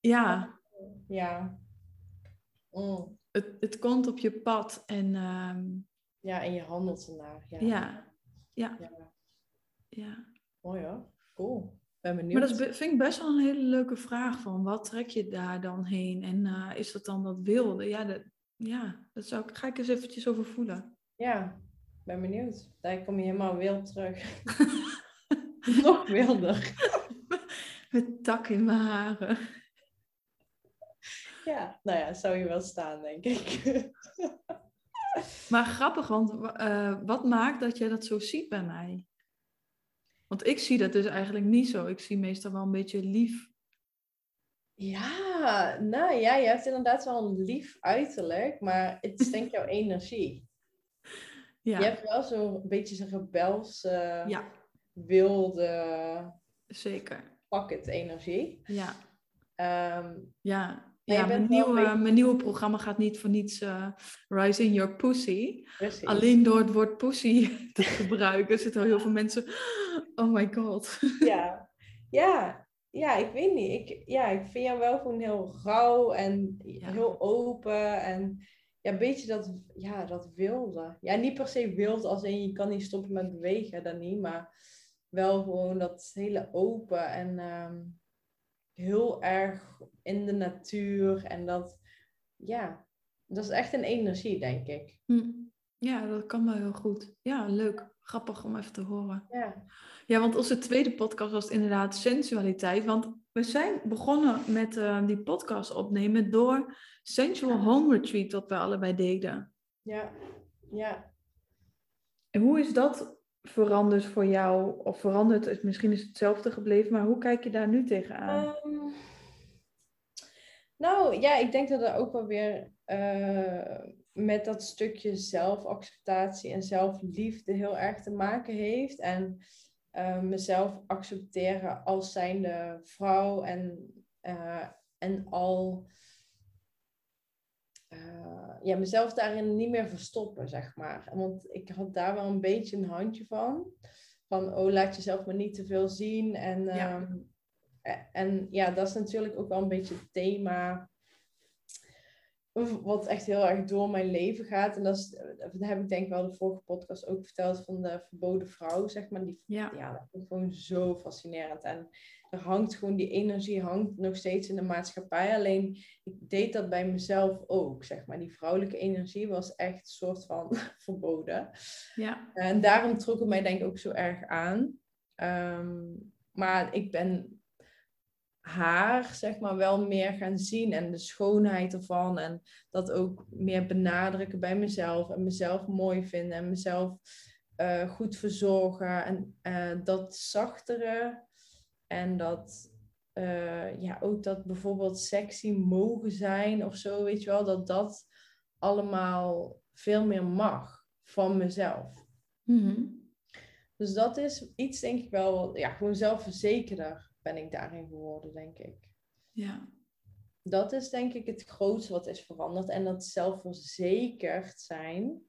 ja, Ja. Mm. het, het komt op je pad. En ehm, Ja, en je handelt ernaar. Ja. ja, ja, Ja. ja. Mooi hoor. Cool. Ben benieuwd. Maar dat vind ik best wel een hele leuke vraag van wat trek je daar dan heen? En eh, is dat dan dat wilde? Ja, dat, ja, dat zou ik, ga ik eens eventjes over voelen. Ja, ben benieuwd. Daar kom je helemaal wild terug. Nog wilder. Met tak in mijn haren. Ja, nou ja, zou je wel staan, denk ik. Maar grappig, want eh, wat maakt dat jij dat zo ziet bij mij? Want ik zie dat dus eigenlijk niet zo. Ik zie meestal wel een beetje lief. Ja, nou ja, je hebt inderdaad wel een lief uiterlijk, maar het is denk ik jouw energie. Ja, Je hebt wel zo'n beetje zo'n rebelse, ja wilde, zeker. pak het energie. Ja, Ehm, ja. Ja, mijn, nieuwe, beetje- mijn nieuwe programma gaat niet voor niets eh, Rise in Your Pussy. precies. Alleen door het woord pussy te gebruiken zitten al heel veel mensen... Oh my god. Ja. ja, ja, ik weet niet. Ik, ja, ik vind jou wel gewoon heel rauw en Ja. heel open. En ja, een beetje dat, ja, dat wilde. Ja, niet per se wild als in je kan niet stoppen met bewegen, dat niet. Maar wel gewoon dat hele open en ehm, heel erg in de natuur. En dat, ja, dat is echt een energie, denk ik. Hm. Ja, dat kan wel heel goed. Ja, leuk. Grappig om even te horen. Ja, Ja, want onze tweede podcast was inderdaad sensualiteit. Want we zijn begonnen met eh, die podcast opnemen door Sensual Home Retreat, wat we allebei deden. ja, ja. En hoe is dat veranderd voor jou? Of veranderd, is- misschien is het hetzelfde gebleven, maar hoe kijk je daar nu tegenaan? Ehm, nou ja, ik denk dat dat ook wel weer eh, met dat stukje zelfacceptatie en zelfliefde heel erg te maken heeft. En eh, mezelf accepteren als zijnde vrouw en, eh, en al eh, ja, mezelf daarin niet meer verstoppen, zeg maar. Want ik had daar wel een beetje een handje van. Van, oh, laat jezelf maar niet te veel zien. En Ja. ehm, eh, En ja, dat is natuurlijk ook wel een beetje het thema wat echt heel erg door mijn leven gaat. En dat, is, dat heb ik denk ik wel de vorige podcast ook verteld van de verboden vrouw, zeg maar. Die, Ja, ja, dat vind ik gewoon zo fascinerend. En er hangt gewoon, die energie hangt nog steeds in de maatschappij. Alleen, ik deed dat bij mezelf ook, zeg maar. Die vrouwelijke energie was echt een soort van verboden. ja, En daarom trok het mij denk ik ook zo erg aan. Ehm, maar ik ben haar, zeg maar, wel meer gaan zien en de schoonheid ervan. En dat ook meer benadrukken bij mezelf. En mezelf mooi vinden en mezelf eh, goed verzorgen. En eh, dat zachtere en dat, eh, ja, ook dat bijvoorbeeld sexy mogen zijn of zo, weet je wel. Dat dat allemaal veel meer mag van mezelf. Mhm. Dus dat is iets, denk ik wel, ja, gewoon zelfverzekerder ben ik daarin geworden, denk ik. ja, Dat is denk ik het grootste wat is veranderd. En dat zelfverzekerd zijn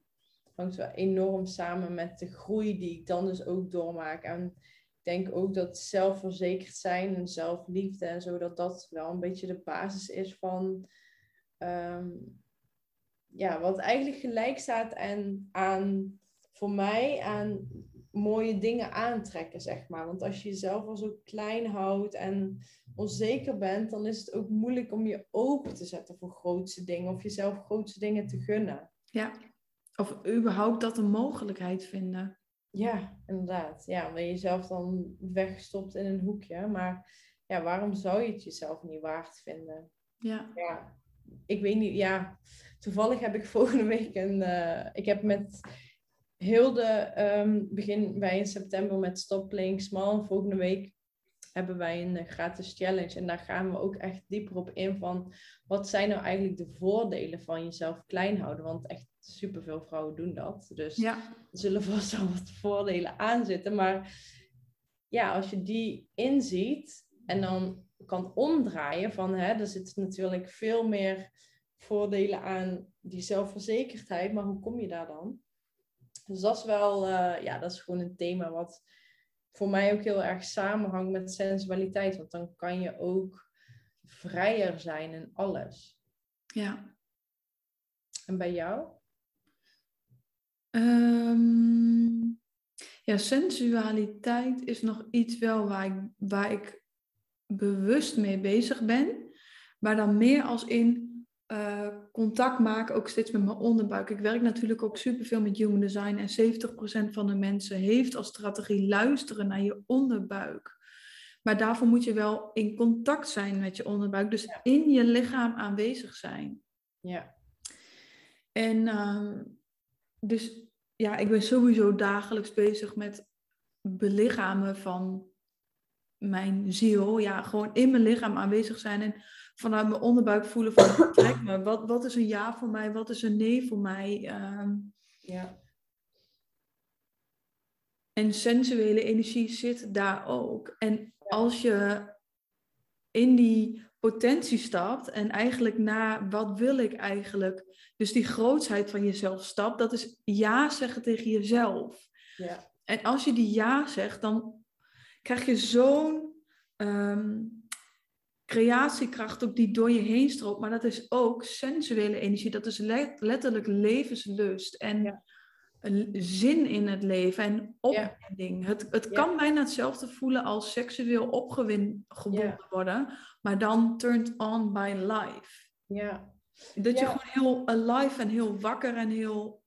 hangt wel enorm samen met de groei die ik dan dus ook doormaak. En ik denk ook dat zelfverzekerd zijn en zelfliefde en zo, dat dat wel een beetje de basis is van, ehm, ja, wat eigenlijk gelijk staat aan, aan, voor mij, aan mooie dingen aantrekken, zeg maar. Want als je jezelf al zo klein houdt en onzeker bent, dan is het ook moeilijk om je open te zetten voor grootste dingen of jezelf grootste dingen te gunnen. ja. Of überhaupt dat een mogelijkheid vinden. Ja, inderdaad. Ja, omdat je jezelf dan wegstopt in een hoekje. Maar ja, waarom zou je het jezelf niet waard vinden? Ja, Ja, ik weet niet. Ja, toevallig heb ik volgende week een. eh, ik heb met Hilde ehm begin wij in september met Stop Playing Small. Volgende week hebben wij een eh, gratis challenge. En daar gaan we ook echt dieper op in van wat zijn nou eigenlijk de voordelen van jezelf klein houden. Want echt superveel vrouwen doen dat. Dus ja, er zullen vast wel wat voordelen aan zitten. Maar ja, als je die inziet en dan kan omdraaien van, hè, er zitten natuurlijk veel meer voordelen aan die zelfverzekerdheid, maar hoe kom je daar dan? Dus dat is wel, eh, ja, dat is gewoon een thema wat voor mij ook heel erg samenhangt met sensualiteit, want dan kan je ook vrijer zijn in alles. ja. En bij jou? Ehm, ja, sensualiteit is nog iets wel waar ik, waar ik bewust mee bezig ben. Maar dan meer als in eh, contact maken, ook steeds met mijn onderbuik. Ik werk natuurlijk ook superveel met human design. En 70% van de mensen heeft als strategie luisteren naar je onderbuik. Maar daarvoor moet je wel in contact zijn met je onderbuik. Dus Ja. in je lichaam aanwezig zijn. Ja, En ehm, dus ja, ik ben sowieso dagelijks bezig met belichamen van mijn ziel. Ja, gewoon in mijn lichaam aanwezig zijn en vanuit mijn onderbuik voelen van trek me. Wat, wat is een ja voor mij? Wat is een nee voor mij? Ehm, Ja. En sensuele energie zit daar ook. En als je in die potentie stapt en eigenlijk naar wat wil ik eigenlijk, dus die grootsheid van jezelf stapt, dat is ja zeggen tegen jezelf. Ja. En als je die ja zegt, dan krijg je zo'n ehm, creatiekracht ook die door je heen stroomt. Maar dat is ook sensuele energie. Dat is le- letterlijk levenslust en Ja. zin in het leven en opwinding. Het, het Ja. kan bijna hetzelfde voelen als seksueel Ja. worden, maar dan turned on by life. Ja. Dat je gewoon heel alive en heel wakker en heel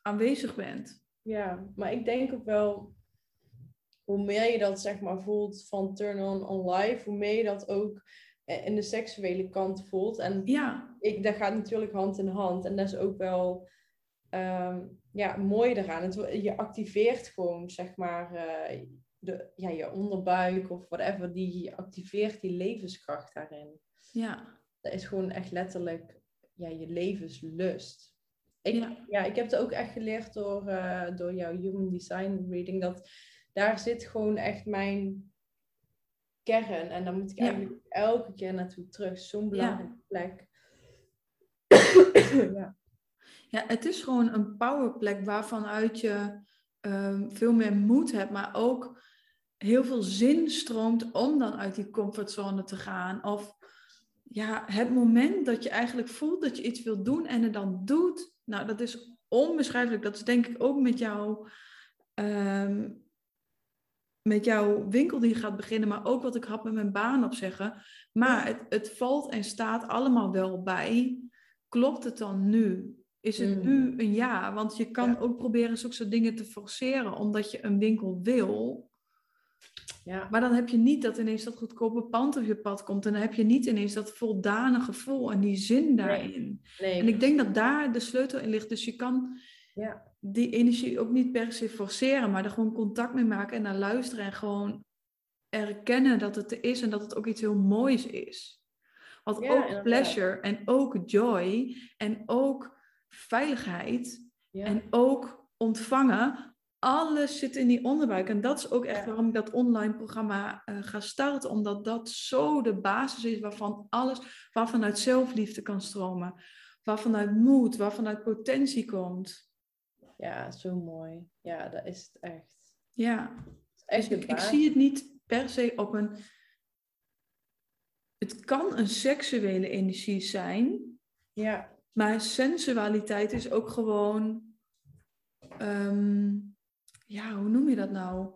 aanwezig bent. Ja, maar ik denk ook wel, hoe meer je dat zeg maar voelt van turn on on life, hoe meer je dat ook eh, in de seksuele kant voelt. En Ja, ik, dat gaat natuurlijk hand in hand. En dat is ook wel ehm, ja, mooi eraan. Het, je activeert gewoon, zeg maar, eh, de, ja, je onderbuik of whatever. Die je activeert die levenskracht daarin. ja, Dat is gewoon echt letterlijk ja, je levenslust. Ik, Ja. ja. ik heb het ook echt geleerd door, eh, door jouw Human Design reading. Dat daar zit gewoon echt mijn kern. En dan moet ik Ja. eigenlijk elke keer naartoe terug. Zo'n belangrijke plek. ja. Ja, het is gewoon een powerplek waarvanuit je ehm, veel meer moed hebt, maar ook heel veel zin stroomt om dan uit die comfortzone te gaan. Of ja, het moment dat je eigenlijk voelt dat je iets wil doen en het dan doet, nou, dat is onbeschrijfelijk. Dat is denk ik ook met jou. ehm, met jouw winkel die gaat beginnen, maar ook wat ik had met mijn baan opzeggen. Maar het, het valt en staat allemaal wel bij. Klopt het dan nu? Is het Mm. nu een ja? Want je kan Ja. ook proberen zulke dingen te forceren, omdat je een winkel wil. Ja. Maar dan heb je niet dat ineens dat goedkope pand op je pad komt. En dan heb je niet ineens dat voldane gevoel en die zin daarin. Nee, En ik denk dat daar de sleutel in ligt. Dus je kan Ja. die energie ook niet per se forceren, maar er gewoon contact mee maken en naar luisteren en gewoon erkennen dat het er is en dat het ook iets heel moois is. Want Ja, ook inderdaad. pleasure en ook joy en ook veiligheid Ja. en ook ontvangen, alles zit in die onderbuik. En dat is ook echt Ja. waarom ik dat online programma eh, ga starten, omdat dat zo de basis is waarvan alles, waarvan uit zelfliefde kan stromen, waarvan uit moed, waarvan uit potentie komt. Ja, zo mooi. Ja, dat is het echt. Ja, Het is echt dus ik, zie het niet per se op een. Het kan een seksuele energie zijn, Ja, maar sensualiteit is ook gewoon. ehm, ja, hoe noem je dat nou?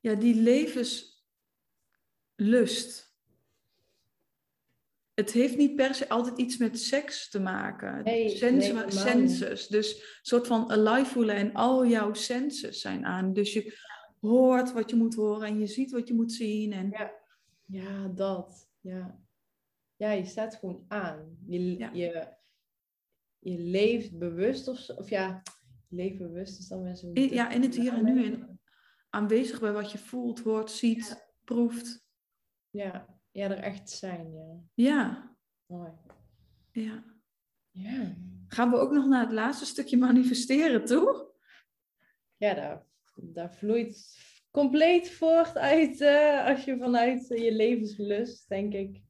Ja, die levenslust. Het heeft niet per se altijd iets met seks te maken. Nee, Sensu- nee, senses. Dus een soort van alive voelen en al jouw senses zijn aan. Dus je hoort wat je moet horen en je ziet wat je moet zien. En, Ja. ja, dat. Ja. ja, je staat gewoon aan. Je, Ja. je, je leeft bewust of, of ja, je leeft bewust is dan. In- ja, in het hier en nu. En aanwezig bij wat je voelt, hoort, ziet, proeft. Ja, ja, er echt zijn, ja. Ja, Mooi. ja. Ja, Gaan we ook nog naar het laatste stukje manifesteren toe? ja daar, daar vloeit compleet voort uit eh, als je vanuit je levenslust, denk ik.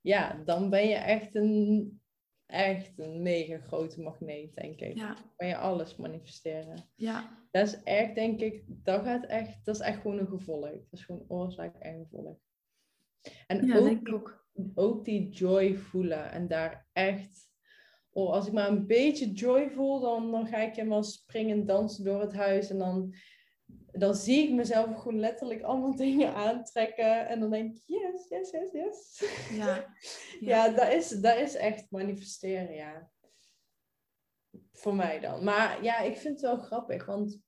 Ja, dan ben je echt een, echt een mega grote magneet, denk ik. Ja, Kan je alles manifesteren. ja, Dat is echt, denk ik, dat gaat echt, dat is echt gewoon een gevolg. Dat is gewoon oorzaak en gevolg. En ja ook, ik ook. ook die joy voelen en daar echt, oh, als ik maar een beetje joy voel, dan, dan ga ik helemaal springen, dansen door het huis en dan, dan zie ik mezelf gewoon letterlijk allemaal dingen aantrekken en dan denk ik, yes, yes, yes, yes. Ja, Ja, dat, is, dat is echt manifesteren, ja. Voor mij dan. Maar ja, ik vind het wel grappig, want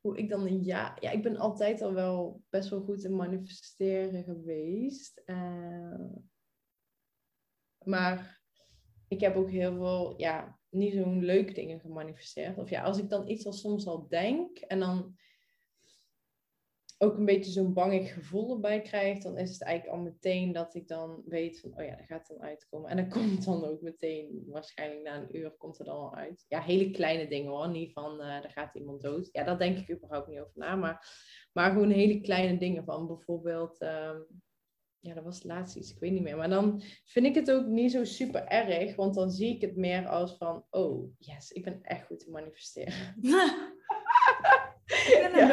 hoe ik dan ja... Ja, ik ben altijd al wel best wel goed in manifesteren geweest. Eh, maar ik heb ook heel veel, ja, niet zo'n leuke dingen gemanifesteerd. Of ja, als ik dan iets al soms al denk en dan ook een beetje zo'n bangig gevoel erbij krijg, dan is het eigenlijk al meteen dat ik dan weet van, oh ja, dat gaat dan uitkomen. En dan komt dan ook meteen, waarschijnlijk na een uur, komt er dan al uit. Ja, hele kleine dingen hoor, niet van, uh, er gaat iemand dood. Ja, daar denk ik überhaupt niet over na, maar, maar gewoon hele kleine dingen van bijvoorbeeld... Um, ja, dat was laatst iets, ik weet niet meer. Maar dan vind ik het ook niet zo super erg, want dan zie ik het meer als van, oh, yes, ik ben echt goed te manifesteren.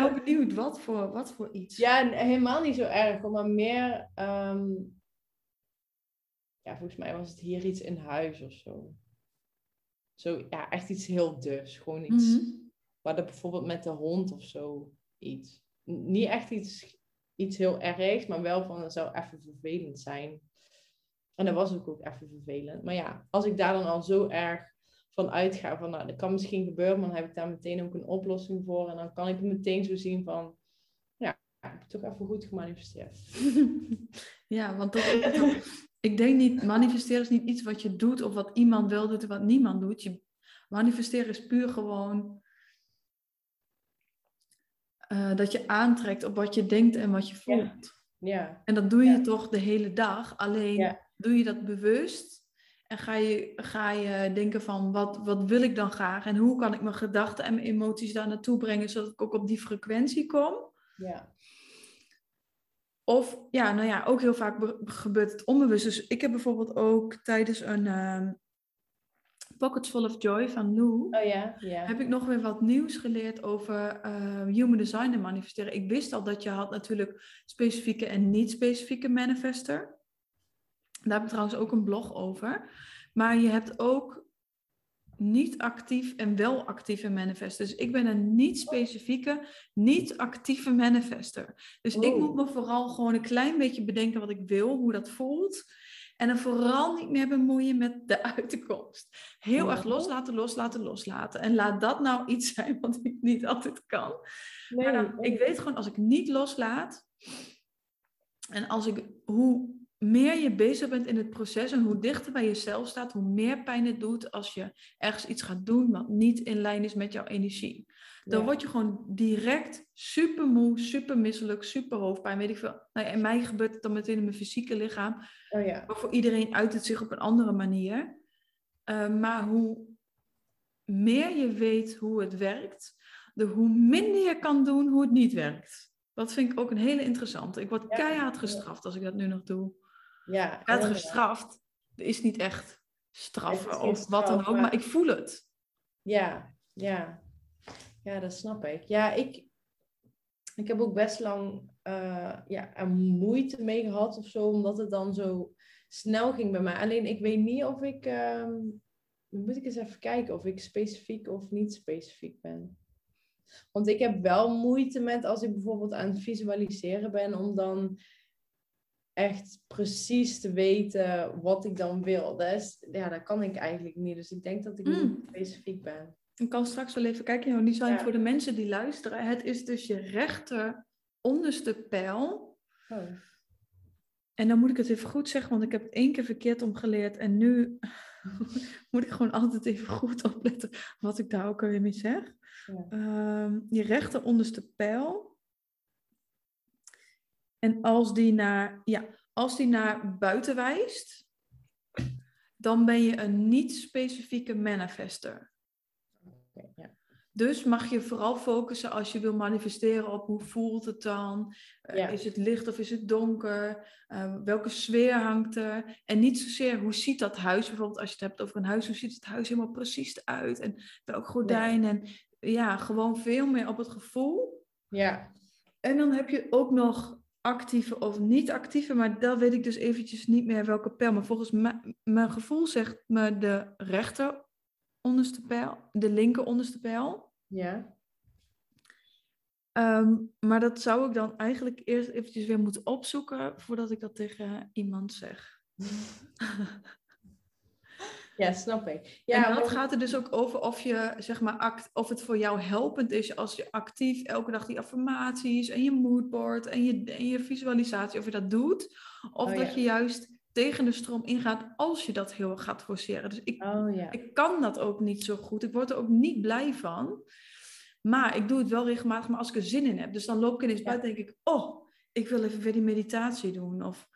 wel benieuwd, wat voor, wat voor iets? Ja, helemaal niet zo erg, maar meer, ehm, ja, volgens mij was het hier iets in huis of zo. Zo, ja, echt iets heel dus. Gewoon iets, mm -hmm. bijvoorbeeld met de hond of zo iets. Niet echt iets iets heel ergs, maar wel van het zou even vervelend zijn. En dat was ook, ook even vervelend. Maar ja, als ik daar dan al zo erg van uitga, van nou, dat kan misschien gebeuren, maar dan heb ik daar meteen ook een oplossing voor. En dan kan ik het meteen zo zien van, ja, ik heb het toch even goed gemanifesteerd. ja, want dat, ik denk niet, manifesteren is niet iets wat je doet of wat iemand wil doet of wat niemand doet. Je, manifesteren is puur gewoon uh, dat je aantrekt op wat je denkt en wat je voelt. Ja. En dat doe je toch de hele dag. Alleen doe je dat bewust. En ga je, ga je denken van wat, wat wil ik dan graag? En hoe kan ik mijn gedachten en mijn emoties daar naartoe brengen zodat ik ook op die frequentie kom? Ja. Of ja, nou ja, ook heel vaak gebeurt het onbewust. Dus ik heb bijvoorbeeld ook tijdens een, uh, Pockets Full of Joy van Lou, oh, ja, ja. heb ik nog weer wat nieuws geleerd over uh, human design en manifesteren. Ik wist al dat je had natuurlijk specifieke en niet specifieke manifester. Daar heb ik trouwens ook een blog over. Maar je hebt ook niet actief en wel actieve manifester. Dus ik ben een niet specifieke, niet actieve manifester. Dus ik moet me vooral gewoon een klein beetje bedenken wat ik wil, hoe dat voelt. En dan vooral niet meer bemoeien met de uitkomst. Heel erg loslaten, loslaten, loslaten. En laat dat nou iets zijn wat ik niet altijd kan. maar dan, ik weet gewoon, als ik niet loslaat. En als ik, hoe meer je bezig bent in het proces en hoe dichter bij jezelf staat, hoe meer pijn het doet als je ergens iets gaat doen wat niet in lijn is met jouw energie. Dan word je gewoon direct super moe, super misselijk, super hoofdpijn, weet ik veel. Nou ja, in mij gebeurt het dan meteen in mijn fysieke lichaam. Oh ja. Maar voor iedereen uit het zich op een andere manier. Uh, maar hoe meer je weet hoe het werkt, de hoe minder je kan doen hoe het niet werkt. Dat vind ik ook een hele interessante. Ik word keihard gestraft als ik dat nu nog doe. Ja, het gestraft is niet echt straffen of wat dan ook, maar ik voel het. Ja, ja. Ja, dat snap ik. Ja, ik, ik heb ook best lang uh, ja, er moeite mee gehad of zo, omdat het dan zo snel ging bij mij. Alleen ik weet niet of ik, um, moet ik eens even kijken of ik specifiek of niet specifiek ben. Want ik heb wel moeite met als ik bijvoorbeeld aan het visualiseren ben, om dan echt precies te weten wat ik dan wil. Is, ja, dat kan ik eigenlijk niet. Dus ik denk dat ik niet hmm. specifiek ben. Ik kan straks wel even kijken in jouw design voor de mensen die luisteren. Het is dus je rechter onderste pijl. Oh. En dan moet ik het even goed zeggen, want ik heb het één keer verkeerd omgeleerd. En nu moet ik gewoon altijd even goed opletten wat ik daar ook weer mee zeg. Ja. Ehm, je rechter onderste pijl. En als die naar, ja, als die naar buiten wijst, dan ben je een niet-specifieke manifester. ja. Dus mag je vooral focussen als je wil manifesteren op hoe voelt het dan? Uh, Is het licht of is het donker? Uh, welke sfeer hangt er? En niet zozeer hoe ziet dat huis, bijvoorbeeld als je het hebt over een huis, hoe ziet het huis helemaal precies uit? En welk gordijn? En ja, gewoon veel meer op het gevoel. Ja. En dan heb je ook nog actieve of niet actieve, maar dat weet ik dus eventjes niet meer welke pijl. Maar volgens mijn gevoel zegt me de rechter onderste pijl, de linker onderste pijl. Ja. Ehm, maar dat zou ik dan eigenlijk eerst eventjes weer moeten opzoeken voordat ik dat tegen iemand zeg. Ja, snap ik. Ja, en dat gaat er dus ook over of, je, zeg maar, act, of het voor jou helpend is als je actief elke dag die affirmaties en je moodboard en je, en je visualisatie, of je dat doet. Of oh, dat je juist tegen de stroom ingaat als je dat heel erg gaat forceren. Dus ik, Oh ja. ik kan dat ook niet zo goed. Ik word er ook niet blij van. Maar ik doe het wel regelmatig, maar als ik er zin in heb. Dus dan loop ik ineens Ja. buiten en denk ik, oh, ik wil even weer die meditatie doen. Of,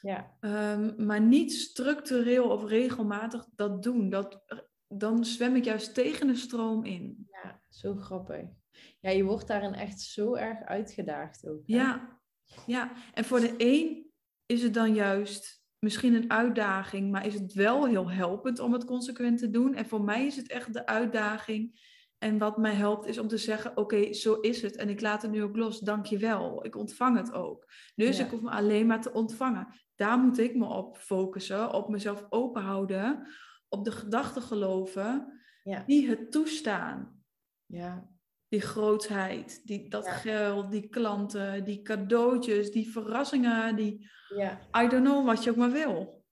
Ja. ehm, maar niet structureel of regelmatig dat doen. Dat, dan zwem ik juist tegen de stroom in. ja, zo grappig. Ja, je wordt daarin echt zo erg uitgedaagd ook. hè? Ja, ja. En voor de een is het dan juist misschien een uitdaging, maar is het wel heel helpend om het consequent te doen. En voor mij is het echt de uitdaging. En wat mij helpt is om te zeggen, oké, zo is het. En ik laat het nu ook los, dank je wel. Ik ontvang het ook. Dus Ja. ik hoef me alleen maar te ontvangen. Daar moet ik me op focussen, op mezelf open houden, op de gedachten geloven Ja. die het toestaan Ja. die grootheid, die, dat Ja. geld, die klanten, die cadeautjes, die verrassingen, die Ja. I don't know wat je ook maar wil.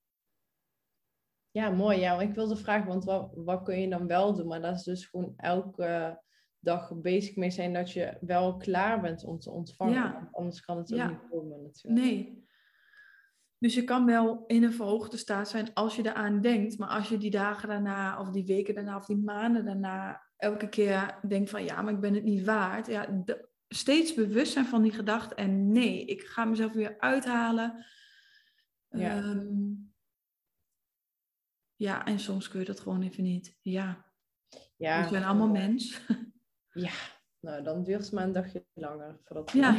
Ja, mooi. Ja, ik wilde vragen, want wat, wat kun je dan wel doen? Maar dat is dus gewoon elke dag bezig mee zijn dat je wel klaar bent om te ontvangen. Ja. Want anders kan het ook Ja. niet komen natuurlijk. Nee. Dus je kan wel in een verhoogde staat zijn als je eraan denkt, maar als je die dagen daarna, of die weken daarna, of die maanden daarna elke keer denkt van ja, maar ik ben het niet waard. Ja, de- steeds bewust zijn van die gedachte en nee, ik ga mezelf weer uithalen. Ja. Ehm, ja, en soms kun je dat gewoon even niet. Ja, Ja, we zijn allemaal mens. Ja, nou dan duurt het maar een dagje langer voordat de Ja.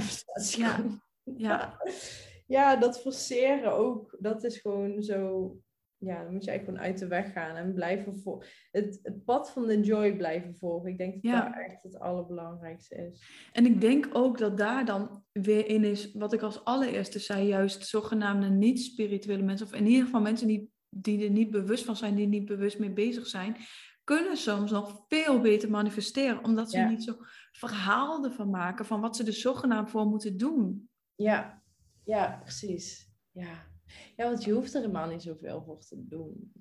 Ja. Ja, Ja, dat forceren ook, dat is gewoon zo. Ja, dan moet je eigenlijk gewoon uit de weg gaan en blijven voor het, het pad van de joy blijven volgen. Ik denk dat Ja. dat echt het allerbelangrijkste is. En ik denk ook dat daar dan weer in is, wat ik als allereerste zei, juist zogenaamde niet-spirituele mensen, of in ieder geval mensen die, die er niet bewust van zijn, die niet bewust mee bezig zijn, kunnen soms nog veel beter manifesteren, omdat ze Ja. niet zo verhaal ervan maken van wat ze er zogenaamd voor moeten doen. Ja, ja, precies. Ja. ja, want je hoeft er helemaal niet zoveel voor te doen.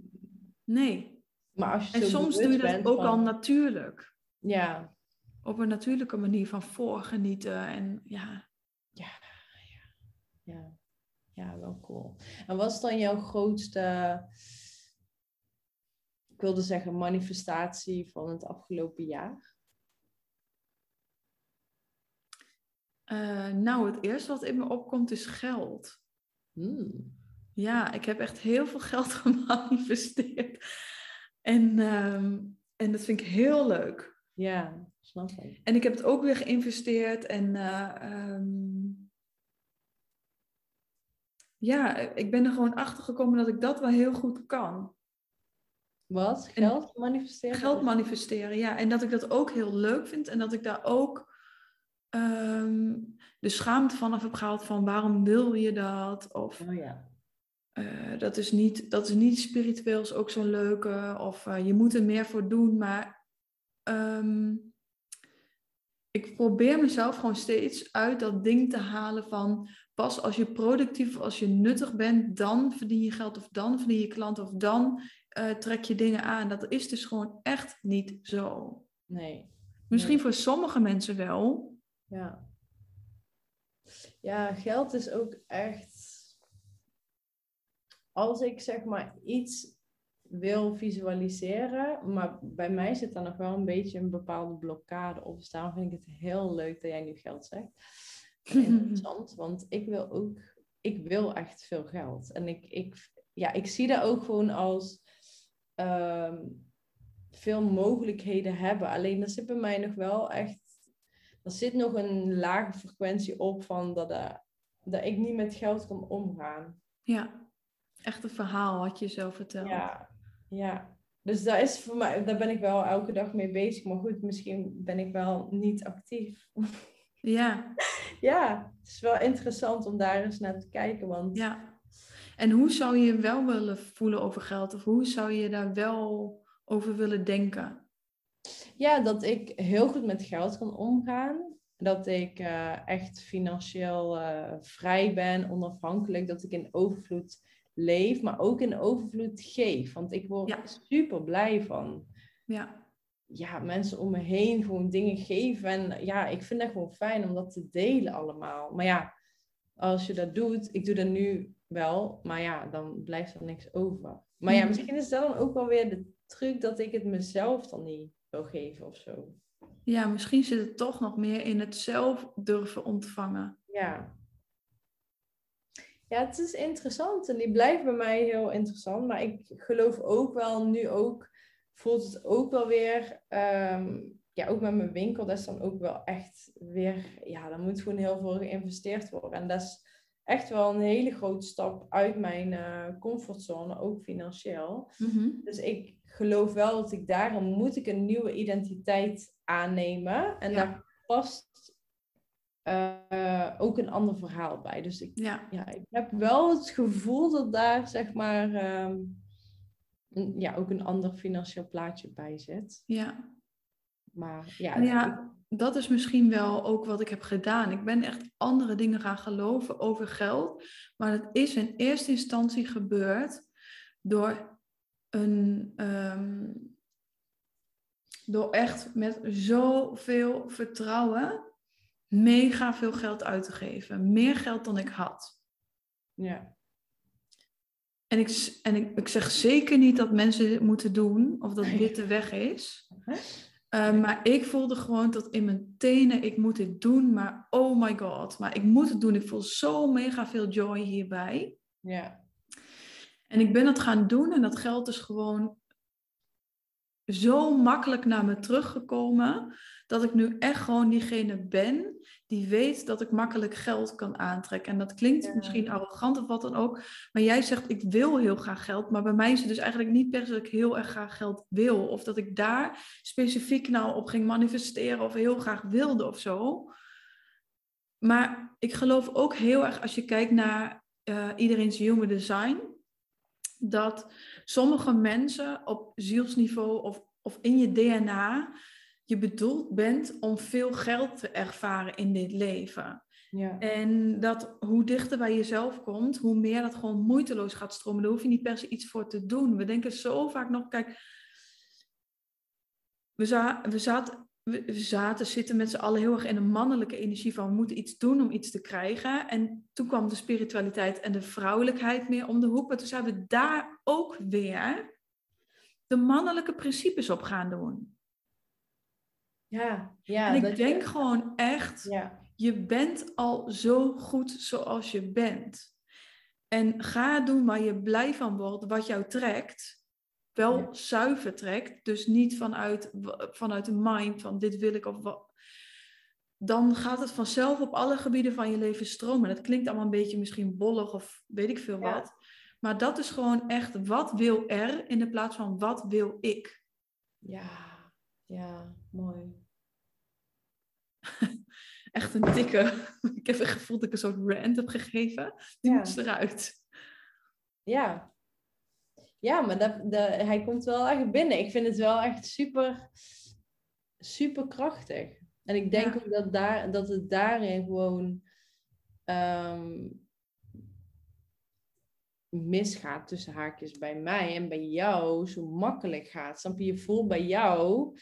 Nee. Maar als je En soms doe je dat ook van- al natuurlijk. Ja, Op een natuurlijke manier van voorgenieten. En ja, ja, ja, ja. Ja, wel cool. En wat is dan jouw grootste, ik wilde zeggen, manifestatie van het afgelopen jaar? Eh, nou, het eerste wat in me opkomt is geld. Hmm. Ja, ik heb echt heel veel geld gemanifesteerd. En, ehm, en dat vind ik heel leuk. Ja, snap ik. En ik heb het ook weer geïnvesteerd. En eh, ehm, ja, ik ben er gewoon achter gekomen dat ik dat wel heel goed kan. Wat? En- Geld manifesteren? Geld manifesteren, ja. En dat ik dat ook heel leuk vind. En dat ik daar ook ehm, de schaamte vanaf heb gehaald van waarom wil je dat? Of Oh ja. Eh, dat, is niet, dat is niet spiritueel, is ook zo'n leuke. Of eh, je moet er meer voor doen. Maar ehm, ik probeer mezelf gewoon steeds uit dat ding te halen van... Pas als je productief, als je nuttig bent, dan verdien je geld. Of dan verdien je klanten. Of dan eh, trek je dingen aan. Dat is dus gewoon echt niet zo. Nee. Misschien Nee. voor sommige mensen wel. Ja. Ja, geld is ook echt. Als ik zeg maar iets wil visualiseren, maar bij mij zit daar nog wel een beetje een bepaalde blokkade op. Dus daarom vind ik het heel leuk dat jij nu geld zegt. Interessant, want ik wil ook, ik wil echt veel geld. En ik, ik, ja, ik zie dat ook gewoon als ehm, veel mogelijkheden hebben. Alleen er zit bij mij nog wel echt er zit nog een lage frequentie op van dat, eh, dat ik niet met geld kan omgaan. Ja, echt een verhaal wat je zelf vertelt. Ja, ja. Dus daar is voor mij, daar ben ik wel elke dag mee bezig. Maar goed, misschien ben ik wel niet actief. ja. ja, het is wel interessant om daar eens naar te kijken. Want Ja. En hoe zou je je wel willen voelen over geld? Of hoe zou je daar wel over willen denken? Ja, dat ik heel goed met geld kan omgaan. Dat ik eh, echt financieel eh, vrij ben, onafhankelijk. Dat ik in overvloed leef, maar ook in overvloed geef. Want ik word Ja. super blij van Ja, ja, mensen om me heen gewoon dingen geven. En ja, ik vind dat gewoon fijn om dat te delen allemaal. Maar ja, als je dat doet, ik doe dat nu wel, maar ja, dan blijft er niks over. Maar ja, Mhm. misschien is dat dan ook wel weer de truc dat ik het mezelf dan niet wil geven of zo. Ja, misschien zit het toch nog meer in het zelf durven ontvangen. Ja. Ja, het is interessant en die blijft bij mij heel interessant. Maar ik geloof ook wel, nu ook, voelt het ook wel weer, ehm, ja, ook met mijn winkel, dat is dan ook wel echt weer, ja, daar moet gewoon heel veel geïnvesteerd worden. En dat is echt wel een hele grote stap uit mijn eh, comfortzone, ook financieel. Dus ik geloof wel dat ik daarom moet ik een nieuwe identiteit aannemen. En Ja. daar past eh, ook een ander verhaal bij. Dus ik, Ja, ja, ik heb wel het gevoel dat daar zeg maar ehm, ja, ook een ander financieel plaatje bij zit. ja. Maar ja, ja, dat is misschien wel ook wat ik heb gedaan. Ik ben echt andere dingen gaan geloven over geld. Maar dat is in eerste instantie gebeurd door een. ehm, door echt met zoveel vertrouwen mega veel geld uit te geven. Meer geld dan ik had. ja, En ik, en ik, ik zeg zeker niet dat mensen dit moeten doen of dat dit de weg is. Uh, maar ik voelde gewoon tot in mijn tenen, ik moet dit doen, maar oh my god, maar ik moet het doen. Ik voel zo mega veel joy hierbij. ja, En ik ben het gaan doen en dat geld is gewoon zo makkelijk naar me teruggekomen, dat ik nu echt gewoon diegene ben die weet dat ik makkelijk geld kan aantrekken. En dat klinkt Ja. misschien arrogant of wat dan ook, maar jij zegt ik wil heel graag geld, maar bij mij is het dus eigenlijk niet per se dat ik heel erg graag geld wil, of dat ik daar specifiek nou op ging manifesteren of heel graag wilde of zo. Maar ik geloof ook heel erg als je kijkt naar uh, iedereen's human design, dat sommige mensen op zielsniveau of, of in je DNA je bedoeld bent om veel geld te ervaren in dit leven. ja. En dat hoe dichter bij jezelf komt, hoe meer dat gewoon moeiteloos gaat stromen. Daar hoef je niet per se iets voor te doen. We denken zo vaak nog, kijk, we, za we zaten, we zaten, zitten met z'n allen heel erg in een mannelijke energie van we moeten iets doen om iets te krijgen. En toen kwam de spiritualiteit en de vrouwelijkheid meer om de hoek. Maar toen zijn we daar ook weer de mannelijke principes op gaan doen. Ja, ja. en ik denk je... gewoon echt, Ja. je bent al zo goed zoals je bent. En ga doen waar je blij van wordt, wat jou trekt. Wel Ja. zuiver trekt, dus niet vanuit, vanuit de mind van dit wil ik of wat. Dan gaat het vanzelf op alle gebieden van je leven stromen. Dat klinkt allemaal een beetje misschien bollig of weet ik veel Ja. wat. Maar dat is gewoon echt wat wil er in de plaats van wat wil ik. Ja, ja, mooi. Echt een dikke. Ik heb het gevoel dat ik een soort rant heb gegeven. Die Ja. moest eruit. Ja. Ja, maar dat, dat, hij komt wel echt binnen. Ik vind het wel echt super, super krachtig. En ik denk Ja. ook dat, daar, dat het daarin gewoon ehm, misgaat tussen haakjes bij mij en bij jou zo makkelijk gaat. Snap je? Je voelt bij jou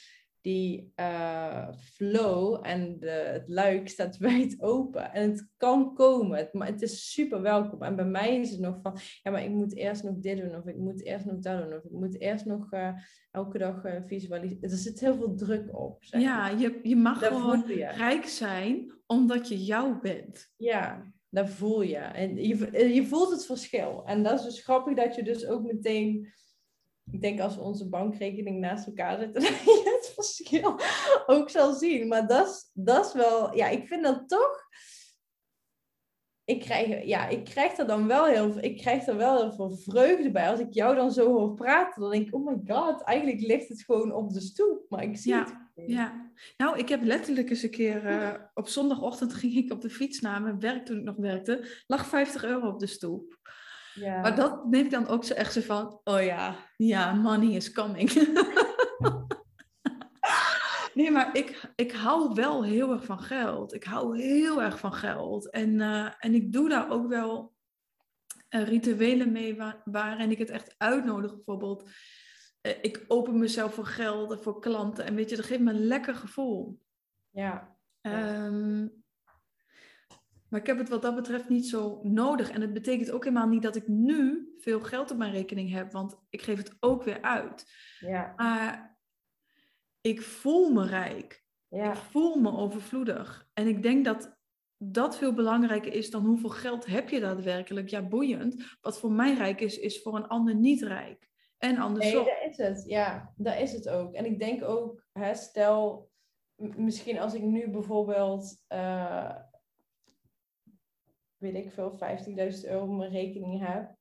die eh, flow en de, het luik staat wijd open. En het kan komen, het, maar het is super welkom. En bij mij is het nog van, ja, maar ik moet eerst nog dit doen, of ik moet eerst nog dat doen, of ik moet eerst nog eh, elke dag eh, visualiseren. Er zit heel veel druk op. Zeg Ja, je, je mag Dat gewoon je. rijk zijn omdat je jou bent. Ja, dat voel je. En je, je voelt het verschil. En dat is dus grappig dat je dus ook meteen... Ik denk als we onze bankrekening naast elkaar zetten, dat je het verschil ook zal zien. Maar dat is, dat is wel... Ja, ik vind dat toch... Ik krijg, ja, ik krijg er dan wel heel veel, ik krijg er wel heel veel vreugde bij. Als ik jou dan zo hoor praten, dan denk ik, oh my god, eigenlijk ligt het gewoon op de stoep. Maar ik zie Ja, het. Ja, nou, ik heb letterlijk eens een keer eh, op zondagochtend ging ik op de fiets naar mijn werk toen ik nog werkte. Lag 50 euro op de stoep. Ja. Maar dat neem ik dan ook zo echt zo van, oh ja, ja, money is coming. nee, maar ik, ik hou wel heel erg van geld. Ik hou heel erg van geld. En, eh, en ik doe daar ook wel eh, rituelen mee waar, waarin ik het echt uitnodig. Bijvoorbeeld, eh, ik open mezelf voor geld en voor klanten. En weet je, dat geeft me een lekker gevoel. ja. Ehm, Maar ik heb het wat dat betreft niet zo nodig. En het betekent ook helemaal niet dat ik nu veel geld op mijn rekening heb, want ik geef het ook weer uit. Ja. Maar ik voel me rijk. Ja. Ik voel me overvloedig. En ik denk dat dat veel belangrijker is dan hoeveel geld heb je daadwerkelijk. Ja, boeiend. Wat voor mij rijk is, is voor een ander niet rijk. En andersom. Nee, dat is het. Ja, dat is het ook. En ik denk ook, hè, stel, misschien als ik nu bijvoorbeeld, eh, weet ik veel, 50.000 euro op mijn rekening heb.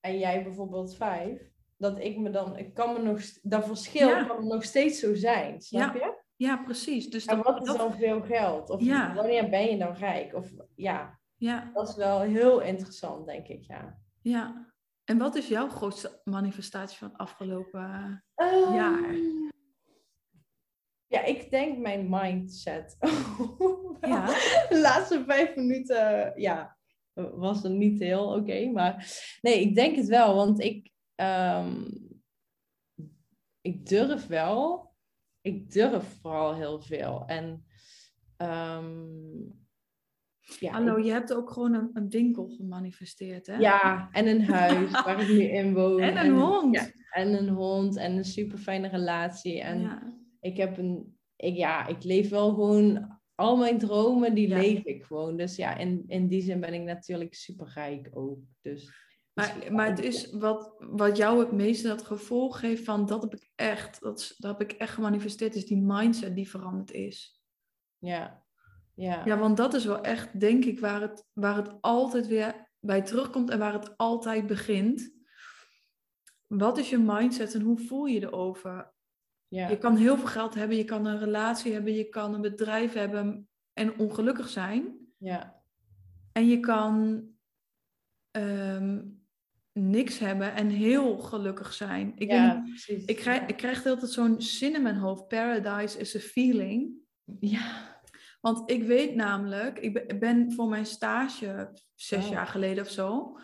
En jij bijvoorbeeld 5. Dat ik me dan, ik kan me nog, dat verschil Ja. kan nog steeds zo zijn. Snap je? Ja, precies. Dus En dat, wat is dat- dan veel geld? Of Ja. wanneer ben je dan rijk? Of ja, ja, dat is wel heel interessant, denk ik, ja. ja. En wat is jouw grootste manifestatie van het afgelopen... Jaar. Ja, ik denk mijn mindset. Ja. De laatste vijf minuten, ja, was het niet heel oké. maar nee, ik denk het wel, want ik, ehm, ik durf wel. Ik durf vooral heel veel. En ehm, ja, Hallo, ik- je hebt ook gewoon een, een winkel gemanifesteerd, hè? ja, en een huis waar ik nu in woon. En een hond. ja, en een hond en een super fijne relatie. En Ja. Ik heb een, ik, ja, ik leef wel gewoon, al mijn dromen, die Ja. leef ik gewoon. Dus ja, in, in die zin ben ik natuurlijk super rijk ook. Dus, Maar, maar het is wat, wat jou het meeste dat gevoel geeft van dat heb ik echt, dat, dat heb ik echt gemanifesteerd, is die mindset die veranderd is. Ja, ja, Ja, want dat is wel echt, denk ik, waar het, waar het altijd weer bij terugkomt en waar het altijd begint. Wat is je mindset en hoe voel je erover? Ja, Je kan heel veel geld hebben, je kan een relatie hebben, je kan een bedrijf hebben en ongelukkig zijn. ja, En je kan ehm, niks hebben en heel gelukkig zijn. Ik, ja, precies. ik, krijg, ik krijg de hele tijd zo'n zin in mijn hoofd. Paradise is a feeling. Ja, Want ik weet namelijk, ik ben- voor mijn stage zes Oh. jaar geleden of zo,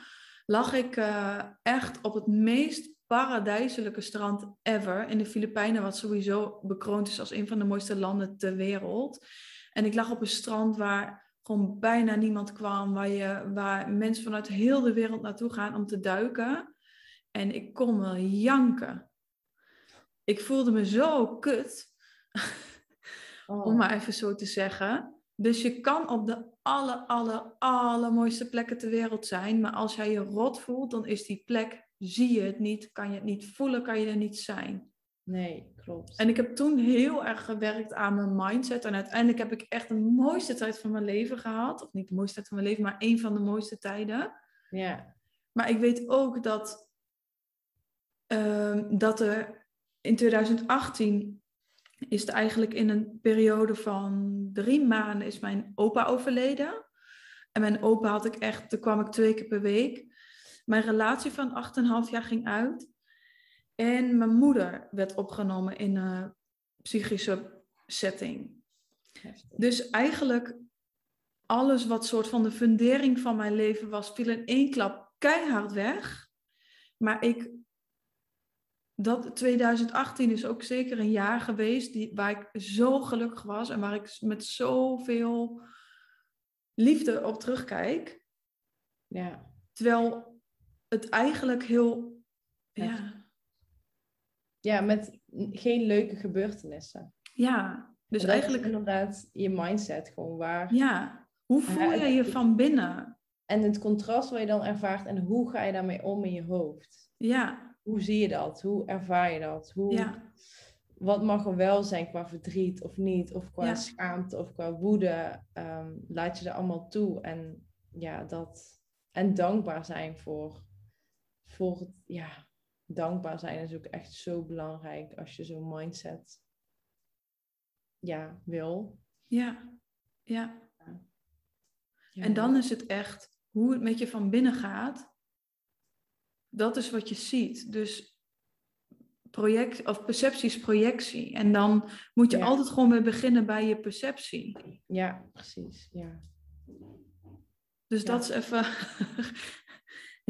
lag ik eh, echt op het meest paradijselijke strand ever in de Filipijnen, wat sowieso bekroond is als een van de mooiste landen ter wereld. En ik lag op een strand waar gewoon bijna niemand kwam, waar, je, waar mensen vanuit heel de wereld naartoe gaan om te duiken. En ik kon wel janken. Ik voelde me zo kut. oh, om maar even zo te zeggen. Dus je kan op de aller, aller, allermooiste plekken ter wereld zijn. Maar als jij je rot voelt, dan is die plek, zie je het niet, kan je het niet voelen, kan je er niet zijn. nee, klopt. En ik heb toen heel erg gewerkt aan mijn mindset. En uiteindelijk heb ik echt de mooiste tijd van mijn leven gehad. Of niet de mooiste tijd van mijn leven, maar een van de mooiste tijden. Ja, Maar ik weet ook dat, ehm, dat er in 2018 is het eigenlijk in een periode van drie maanden is mijn opa overleden. En mijn opa had ik echt, toen kwam ik twee keer per week. Mijn relatie van 8,5 jaar ging uit. En mijn moeder werd opgenomen in een psychische setting. Dus eigenlijk alles wat soort van de fundering van mijn leven was, viel in één klap keihard weg. Maar ik, dat 2018 is ook zeker een jaar geweest die, waar ik zo gelukkig was en waar ik met zoveel liefde op terugkijk. Ja, Terwijl het eigenlijk heel, ja, ja, met geen leuke gebeurtenissen. ja. Dus eigenlijk, inderdaad je mindset gewoon waar. ja. Hoe voel je je van binnen? En het contrast wat je dan ervaart en hoe ga je daarmee om in je hoofd? Ja, Hoe zie je dat? Hoe ervaar je dat? Hoe, ja, Wat mag er wel zijn qua verdriet of niet? Of qua Ja. schaamte of qua woede? Ehm, laat je er allemaal toe. En ja, dat. En dankbaar zijn voor. Voor het, ja, dankbaar zijn is ook echt zo belangrijk als je zo'n mindset. Ja, wil. ja, ja. Ja. En dan is het echt hoe het met je van binnen gaat. Dat is wat je ziet. Dus project, of perceptie is projectie. En dan moet je Ja. altijd gewoon weer beginnen bij je perceptie. Ja, precies. Ja. Dus Ja. dat is even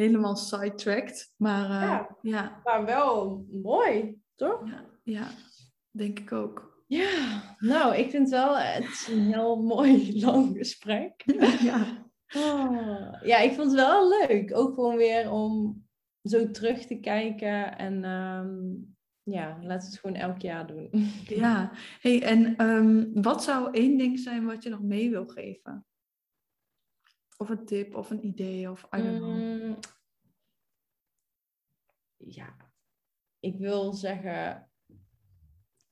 helemaal sidetracked. Maar eh, Ja. ja. Maar wel mooi, toch? Ja, ja, denk ik ook. Ja, nou, ik vind wel, het is een heel mooi lang gesprek. ja. Oh, ja, ik vond het wel leuk. Ook gewoon weer om zo terug te kijken. En ehm, ja, laten we het gewoon elk jaar doen. Ja, hey, en ehm, wat zou één ding zijn wat je nog mee wil geven? Of een tip of een idee of I don't know. Mm, ja, ik wil zeggen,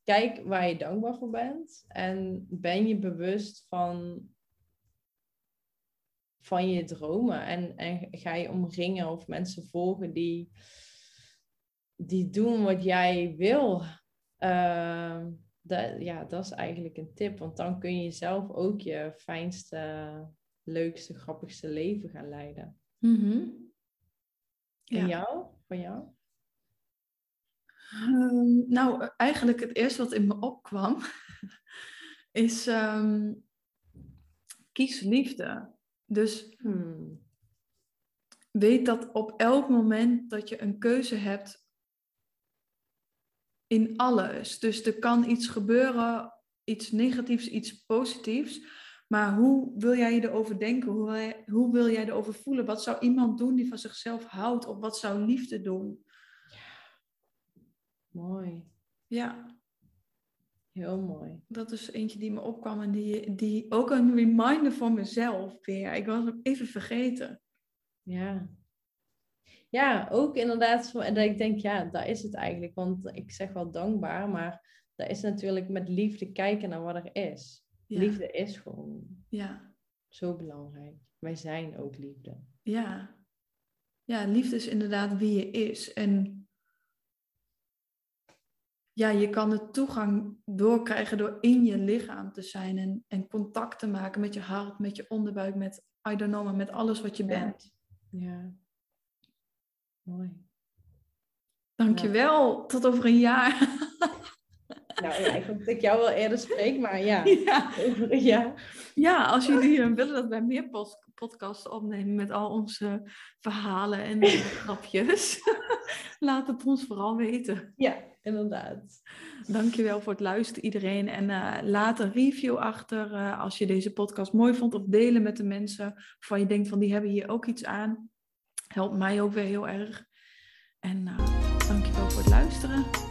kijk waar je dankbaar voor bent. En ben je bewust van, van je dromen. En, en ga je omringen of mensen volgen die, die doen wat jij wil. Ehm, dat, ja, dat is eigenlijk een tip. Want dan kun je zelf ook je fijnste, leukste, grappigste leven gaan leiden. Mhm. En Ja. jou? Van jou? Ehm, nou, eigenlijk het eerste wat in me opkwam is ehm, kies liefde. Dus Hmm. weet dat op elk moment dat je een keuze hebt in alles. Dus er kan iets gebeuren, iets negatiefs, iets positiefs. Maar hoe wil jij je erover denken? Hoe, wil jij- hoe wil jij erover voelen? Wat zou iemand doen die van zichzelf houdt? Of wat zou liefde doen? Mooi. Ja, Heel mooi. dat is eentje die me opkwam en die, die ook een reminder voor mezelf weer. Ik was hem even vergeten. Ja. Ja, ook inderdaad. dat ik denk, ja, daar is het eigenlijk. Want ik zeg wel dankbaar, maar dat is natuurlijk met liefde kijken naar wat er is. Ja, Liefde is gewoon ja, zo belangrijk. Wij zijn ook liefde. ja. Ja, liefde is inderdaad wie je is. En ja, je kan de toegang doorkrijgen door in je lichaam te zijn en, en contact te maken met je hart, met je onderbuik, met, I don't know, maar met alles wat je Ja. bent. Ja. Mooi. Dankjewel, tot over een jaar. Nou ja, ik hoop dat ik jou wel eerder spreek, maar ja. ja. Jaar. Ja, als jullie willen dat wij meer podcasts opnemen met al onze verhalen en grapjes, laat het ons vooral weten. Ja, inderdaad. Dankjewel voor het luisteren iedereen en eh, laat een review achter eh, als je deze podcast mooi vond of delen met de mensen waarvan je denkt van die hebben hier ook iets aan. Helpt mij ook weer heel erg. En uh, dankjewel voor het luisteren.